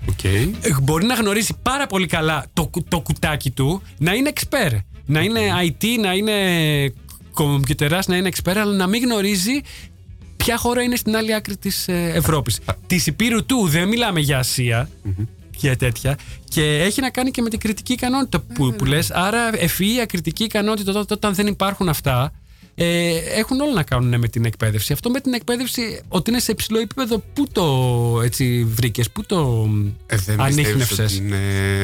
C: Οκ.
A: Ε, Μπορεί να γνωρίζει πάρα πολύ καλά το, κου- το κουτάκι του, να είναι expert, να είναι IT, να είναι κομπιουτεράς, να είναι expert, αλλά να μην γνωρίζει ποια χώρα είναι στην άλλη άκρη της ε, Ευρώπης; Της ηπείρου του, δεν μιλάμε για Ασία και τέτοια. Και έχει να κάνει και με την κριτική ικανότητα που, που λες. Άρα ευφυΐα, κριτική ικανότητα, τότε όταν δεν υπάρχουν αυτά, ε, έχουν όλα να κάνουν με την εκπαίδευση. Αυτό με την εκπαίδευση, ότι είναι σε υψηλό επίπεδο, πού το έτσι βρήκες, πού το
C: Ε, δεν πιστεύεις
A: ανείχνευσες;
C: ότι, είναι,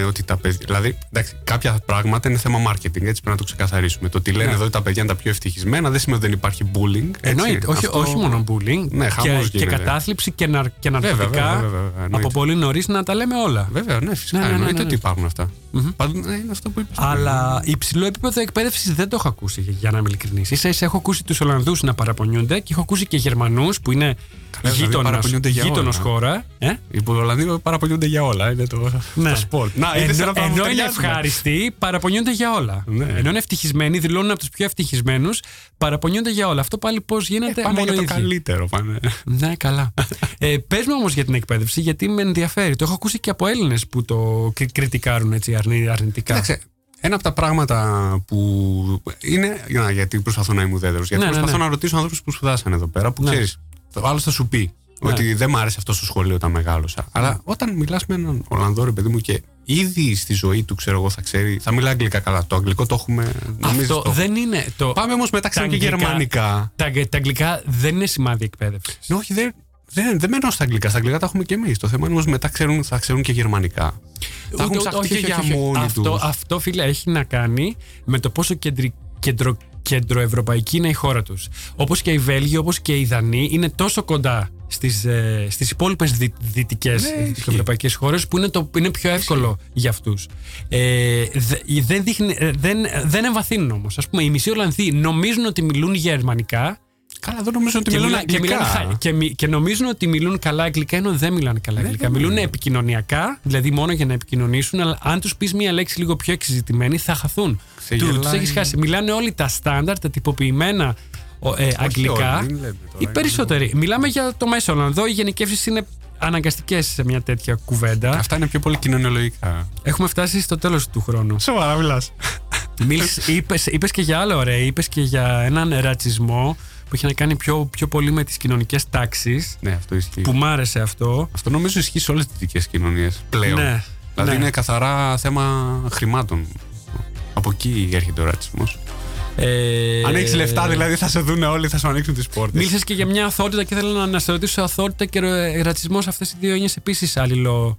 C: ότι τα παιδιά. Δηλαδή, εντάξει, κάποια πράγματα είναι θέμα marketing, έτσι πρέπει να το ξεκαθαρίσουμε. Το ότι λένε
A: Ναι.
C: εδώ ότι τα παιδιά είναι τα πιο ευτυχισμένα δεν σημαίνει ότι δεν υπάρχει bullying. έτσι.
A: Εννοείται, όχι,
C: Αυτό-
A: όχι μόνο bullying,
C: Ναι, χαμός
A: και, και
C: γίνεται.
A: κατάθλιψη και, ναρ, και ναρκωτικά
C: βέβαια, βέβαια, βέβαια, εννοείται.
A: από πολύ νωρίς να τα λέμε όλα.
C: Βέβαια, ναι, φυσικά.
A: Ναι, ναι, ναι,
C: εννοείται
A: ναι, ναι.
C: ότι υπάρχουν αυτά. Πάντως, ναι, είναι αυτό που είπες.
A: Αλλά υψηλό επίπεδο εκπαίδευσης δεν το έχω ακούσει, για- για να είμαι ειλικρινής. ίσα ίσα έχω ακούσει τους Ολλανδούς να παραπονιούνται και έχω ακούσει και Γερμανούς που είναι
C: δηλαδή παραπονιούνται για
A: γείτονας
C: όλα.
A: χώρα. Ε;
C: Οι Ολλανδοί παραπονιούνται για όλα. Είναι το,
A: Ναι.
C: το sport. Να, είδες
A: ενώ
C: ένα πράγμα που
A: ενώ είναι
C: ταιριάζουμε.
A: ευχάριστοι, παραπονιούνται για όλα.
C: Ναι.
A: Ενώ είναι ευτυχισμένοι, δηλώνουν από τους πιο ευτυχισμένους, παραπονιούνται για όλα. Αυτό πάλι πώς γίνεται;
C: Ε, Πάνε
A: μόνο
C: για το
A: οι ίδιοι.
C: καλύτερο. Πάνε.
A: Ναι, καλά. ε, Πες μου όμως για την εκπαίδευση, γιατί με ενδιαφέρει. Το έχω ακούσει και από Έλληνες που το κρι- κριτικάρουν έτσι αρνη- αρνητικά.
C: Κοίταξε, ένα από τα πράγματα που είναι. Να, γιατί προσπαθώ να είμαι ουδέτερος. Γιατί
A: Ναι, ναι,
C: προσπαθώ
A: ναι.
C: να ρωτήσω ανθρώπους που σπουδάσαν εδώ πέρα που
A: Ναι.
C: ξέρεις. Ο άλλο θα σου πει
A: Ναι.
C: ότι δεν μ' άρεσε αυτό στο σχολείο όταν μεγάλωσα. Αλλά όταν μιλάς με έναν Ολλανδό, ρε παιδί μου, και ήδη στη ζωή του, ξέρω εγώ, θα ξέρει. Θα μιλά αγγλικά καλά. Το αγγλικό το έχουμε. νομίζω
A: Αυτό
C: το; έχουμε.
A: δεν είναι. Το...
C: Πάμε όμως μετά
A: τα
C: ξέρουν και
A: αγγλικά-
C: γερμανικά.
A: Τα, αγγ- τα αγγλικά δεν είναι σημάδι εκπαίδευσης.
C: Ναι, όχι, δεν, δεν, δεν μένω στα αγγλικά. Στα αγγλικά τα έχουμε και εμείς. Το θέμα είναι όμως μετά ξέρουν, θα ξέρουν και γερμανικά. Θα έχουν ψαχτεί και για μόνοι
A: αυτό,
C: τους.
A: αυτό, φίλε, έχει να κάνει με το πόσο κεντρι, κεντρο, κεντροευρωπαϊκή είναι η χώρα τους. Όπως και οι Βέλγοι, όπως και οι Δανείοι, είναι τόσο κοντά στις ε, στις υπόλοιπες δι, δυτικές
C: Ναι,
A: ευρωπαϊκέ χώρες που είναι, το, είναι πιο εύκολο για αυτούς. Ε, δε- δεν, δείχνει- ε, δεν, δεν εμβαθύνουν όμως. Α πούμε, οι μισοί Ολλανδοί νομίζουν ότι μιλούν γερμανικά
C: Καλά, δεν νομίζω ότι
A: και,
C: μιλούν
A: μιλά- και,
C: αγγλικά.
A: μιλάνε χα- και, μι- και νομίζουν ότι μιλούν καλά αγγλικά ενώ δεν μιλάνε καλά αγγλικά. Μιλούν επικοινωνιακά, δηλαδή μόνο για να επικοινωνήσουν, αλλά αν τους πεις μία λέξη λίγο πιο εξειδικευμένη θα χαθούν.
C: Ξεγελάει.
A: Τους έχεις χάσει. Μιλάνε όλοι τα στάνταρ, τα τυποποιημένα ο, ε, αγγλικά.
C: όλοι, μην λέμε τώρα,
A: οι περισσότεροι. Μιλάμε για το μέσο Ολλανδό. Οι γενικεύσεις είναι αναγκαστικές σε μια τέτοια κουβέντα.
C: Αυτά είναι πιο πολύ κοινωνιολογικά.
A: Έχουμε φτάσει στο τέλος του χρόνου.
C: Σοβαρά μιλάς.
A: Είπες, είπες και για άλλο ωραία, είπες και για έναν ρατσισμό που έχει να κάνει πιο, πιο πολύ με τις κοινωνικές τάξεις
C: Ναι, αυτό ισχύει.
A: που μ' άρεσε αυτό.
C: Αυτό νομίζω ισχύει σε όλες τις δυτικές κοινωνίες πλέον.
A: Ναι,
C: δηλαδή
A: ναι.
C: είναι καθαρά θέμα χρημάτων. Από εκεί έρχεται ο ρατσισμός.
A: Ε,
C: Αν έχεις λεφτά, δηλαδή θα σε δουν όλοι, θα σου ανοίξουν τις πόρτες.
A: Μίλησες και για μια αθότητα και ήθελα να, να σε ρωτήσω αθότητα και ρα- ρατσισμός. Αυτές οι δύο έννοιες επίσης άλληλο.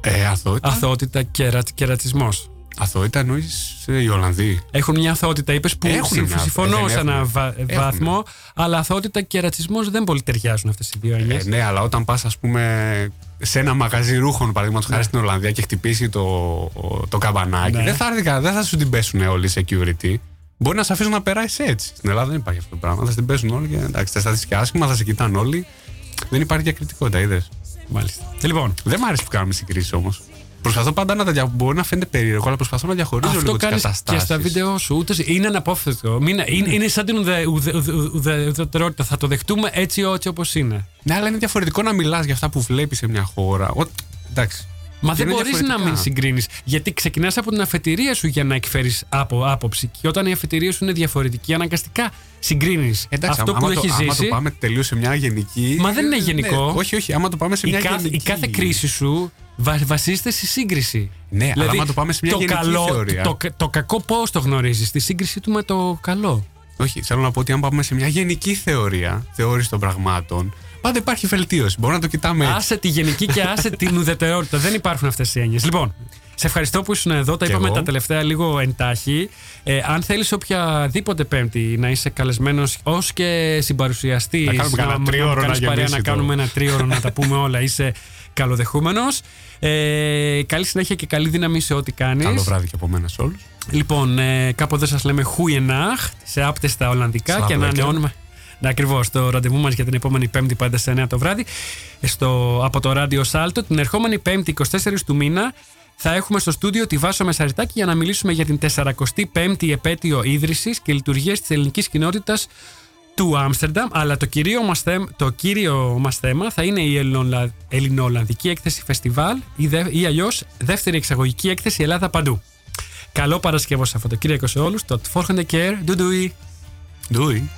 C: Ε, αθότητα.
A: Αθότητα και, ρα, και ρατσισμός.
C: Αθότητα εννοεί οι Ολλανδοί.
A: Έχουν μια αθότητα, είπες που
C: Έχουν
A: συμφ-
C: μια-
A: συμφωνώ
C: δεν
A: σε ένα
C: έχουν.
A: βα-
C: Έχουν.
A: βαθμό, αλλά αθότητα και ρατσισμός δεν πολύ ταιριάζουν αυτές οι δύο έννοιες.
C: Ε, ναι, αλλά όταν πας, ας πούμε, σε ένα μαγαζί ρούχων, παραδείγματος χάρη στην Ολλανδία και χτυπήσει το, το καμπανάκι,
A: Ναι.
C: δεν, θα, έρθει κανένα- δεν θα σου την πέσουν όλοι οι security. Μπορεί να σε αφήσουν να περάσει έτσι. Στην Ελλάδα δεν υπάρχει αυτό το πράγμα. Θα στην πέσουν όλοι και εντάξει, θα σταθείς και άσχημα, θα σε κοιτάνε όλοι. Δεν υπάρχει διακριτικότητα, είδες.
A: Μάλιστα. Λοιπόν,
C: Δεν μ' άρεσε που κάνουμε συγκρίσεις όμως. Προσπαθώ πάντα να τα δια... Μπορεί να φαίνεται περίεργο, αλλά προσπαθώ να διαχωρίζω
A: Αυτό
C: λίγο τις
A: κάνεις
C: καταστάσει.
A: και στα βίντεο σου. Ούτε, είναι αναπόφευκτο. Μην, είναι, είναι σαν την ουδε- ουδε- ουδε- ουδε- ουδετερότητα. Θα το δεχτούμε έτσι, έτσι όπως είναι.
C: Ναι, αλλά είναι διαφορετικό να μιλάς για αυτά που βλέπεις σε μια χώρα. Ο... Εντάξει.
A: Μα
C: Και
A: δεν
C: είναι
A: μπορείς να
C: διαφορετικά.
A: μην συγκρίνεις. Γιατί ξεκινάς από την αφετηρία σου για να εκφέρεις από άποψη. Και όταν η αφετηρία σου είναι διαφορετική, αναγκαστικά συγκρίνεις
C: Εντάξει,
A: αυτό
C: άμα,
A: που
C: άμα
A: έχεις
C: το, άμα
A: ζήσει.
C: το πάμε τελείως σε μια γενική.
A: Μα δεν είναι
C: Ναι,
A: γενικό.
C: όχι, όχι. Άμα το πάμε σε
A: η,
C: μια
A: κάθε,
C: γενική.
A: η κάθε κρίση σου βα- βασίζεται στη σύγκριση.
C: Ναι, αλλά άμα το πάμε σε μια
A: το
C: γενική
A: καλό,
C: θεωρία.
A: Το, το κακό πώς το γνωρίζεις, τη σύγκριση του με το καλό;
C: Όχι, θέλω να πω ότι αν πάμε σε μια γενική θεωρία, θεώρηση των πραγμάτων, πάντα υπάρχει βελτίωση. Μπορούμε να το κοιτάμε έτσι.
A: Άσε τη γενική και άσε την ουδετερότητα. Δεν υπάρχουν αυτές οι έννοιες. Λοιπόν, σε ευχαριστώ που ήσουν εδώ. Τα
C: Κι
A: είπαμε
C: εγώ.
A: τα τελευταία λίγο εντάχει. Ε, αν θέλεις οποιαδήποτε Πέμπτη να είσαι καλεσμένος ως και συμπαρουσιαστής,
C: Να κάνουμε κανένα τρίωρο να
A: παρέα, να
C: γεμίσει το-
A: κάνουμε ένα τρίωρο να τα πούμε όλα, είσαι καλοδεχούμενος. Ε, καλή συνέχεια και καλή δύναμη σε ό,τι κάνεις.
C: Καλό βράδυ και από μένα σε όλους.
A: Λοιπόν, ε, κάπου εδώ σας λέμε Χούιενάχ σε άπτεστα Ολλανδικά
C: Slap
A: και
C: lekker.
A: ανανεώνουμε. Ναι, ακριβώς. Το ραντεβού μας για την επόμενη Πέμπτη πάντα σε 9 το βράδυ στο, από το ράδιο Σάλτο. Την ερχόμενη Πέμπτη 24 του μήνα θα έχουμε στο στούντιο τη Βάσο Μεσαριτάκη για να μιλήσουμε για την 45η επέτειο ίδρυσης και λειτουργία της ελληνικής κοινότητας του Άμστερνταμ. Αλλά το, κυρίω μας θέμ- το κύριο μας θέμα θα είναι η Ελληνολα- Ελληνοολλανδική έκθεση φεστιβάλ ή, δε, ή αλλιώς δεύτερη εξαγωγική έκθεση Ελλάδα παντού. Καλό Παρασκευό Σαββατοκύριακο σε όλου. Το Τφόρχονται Care. Ντουντουι.
C: Ντούι.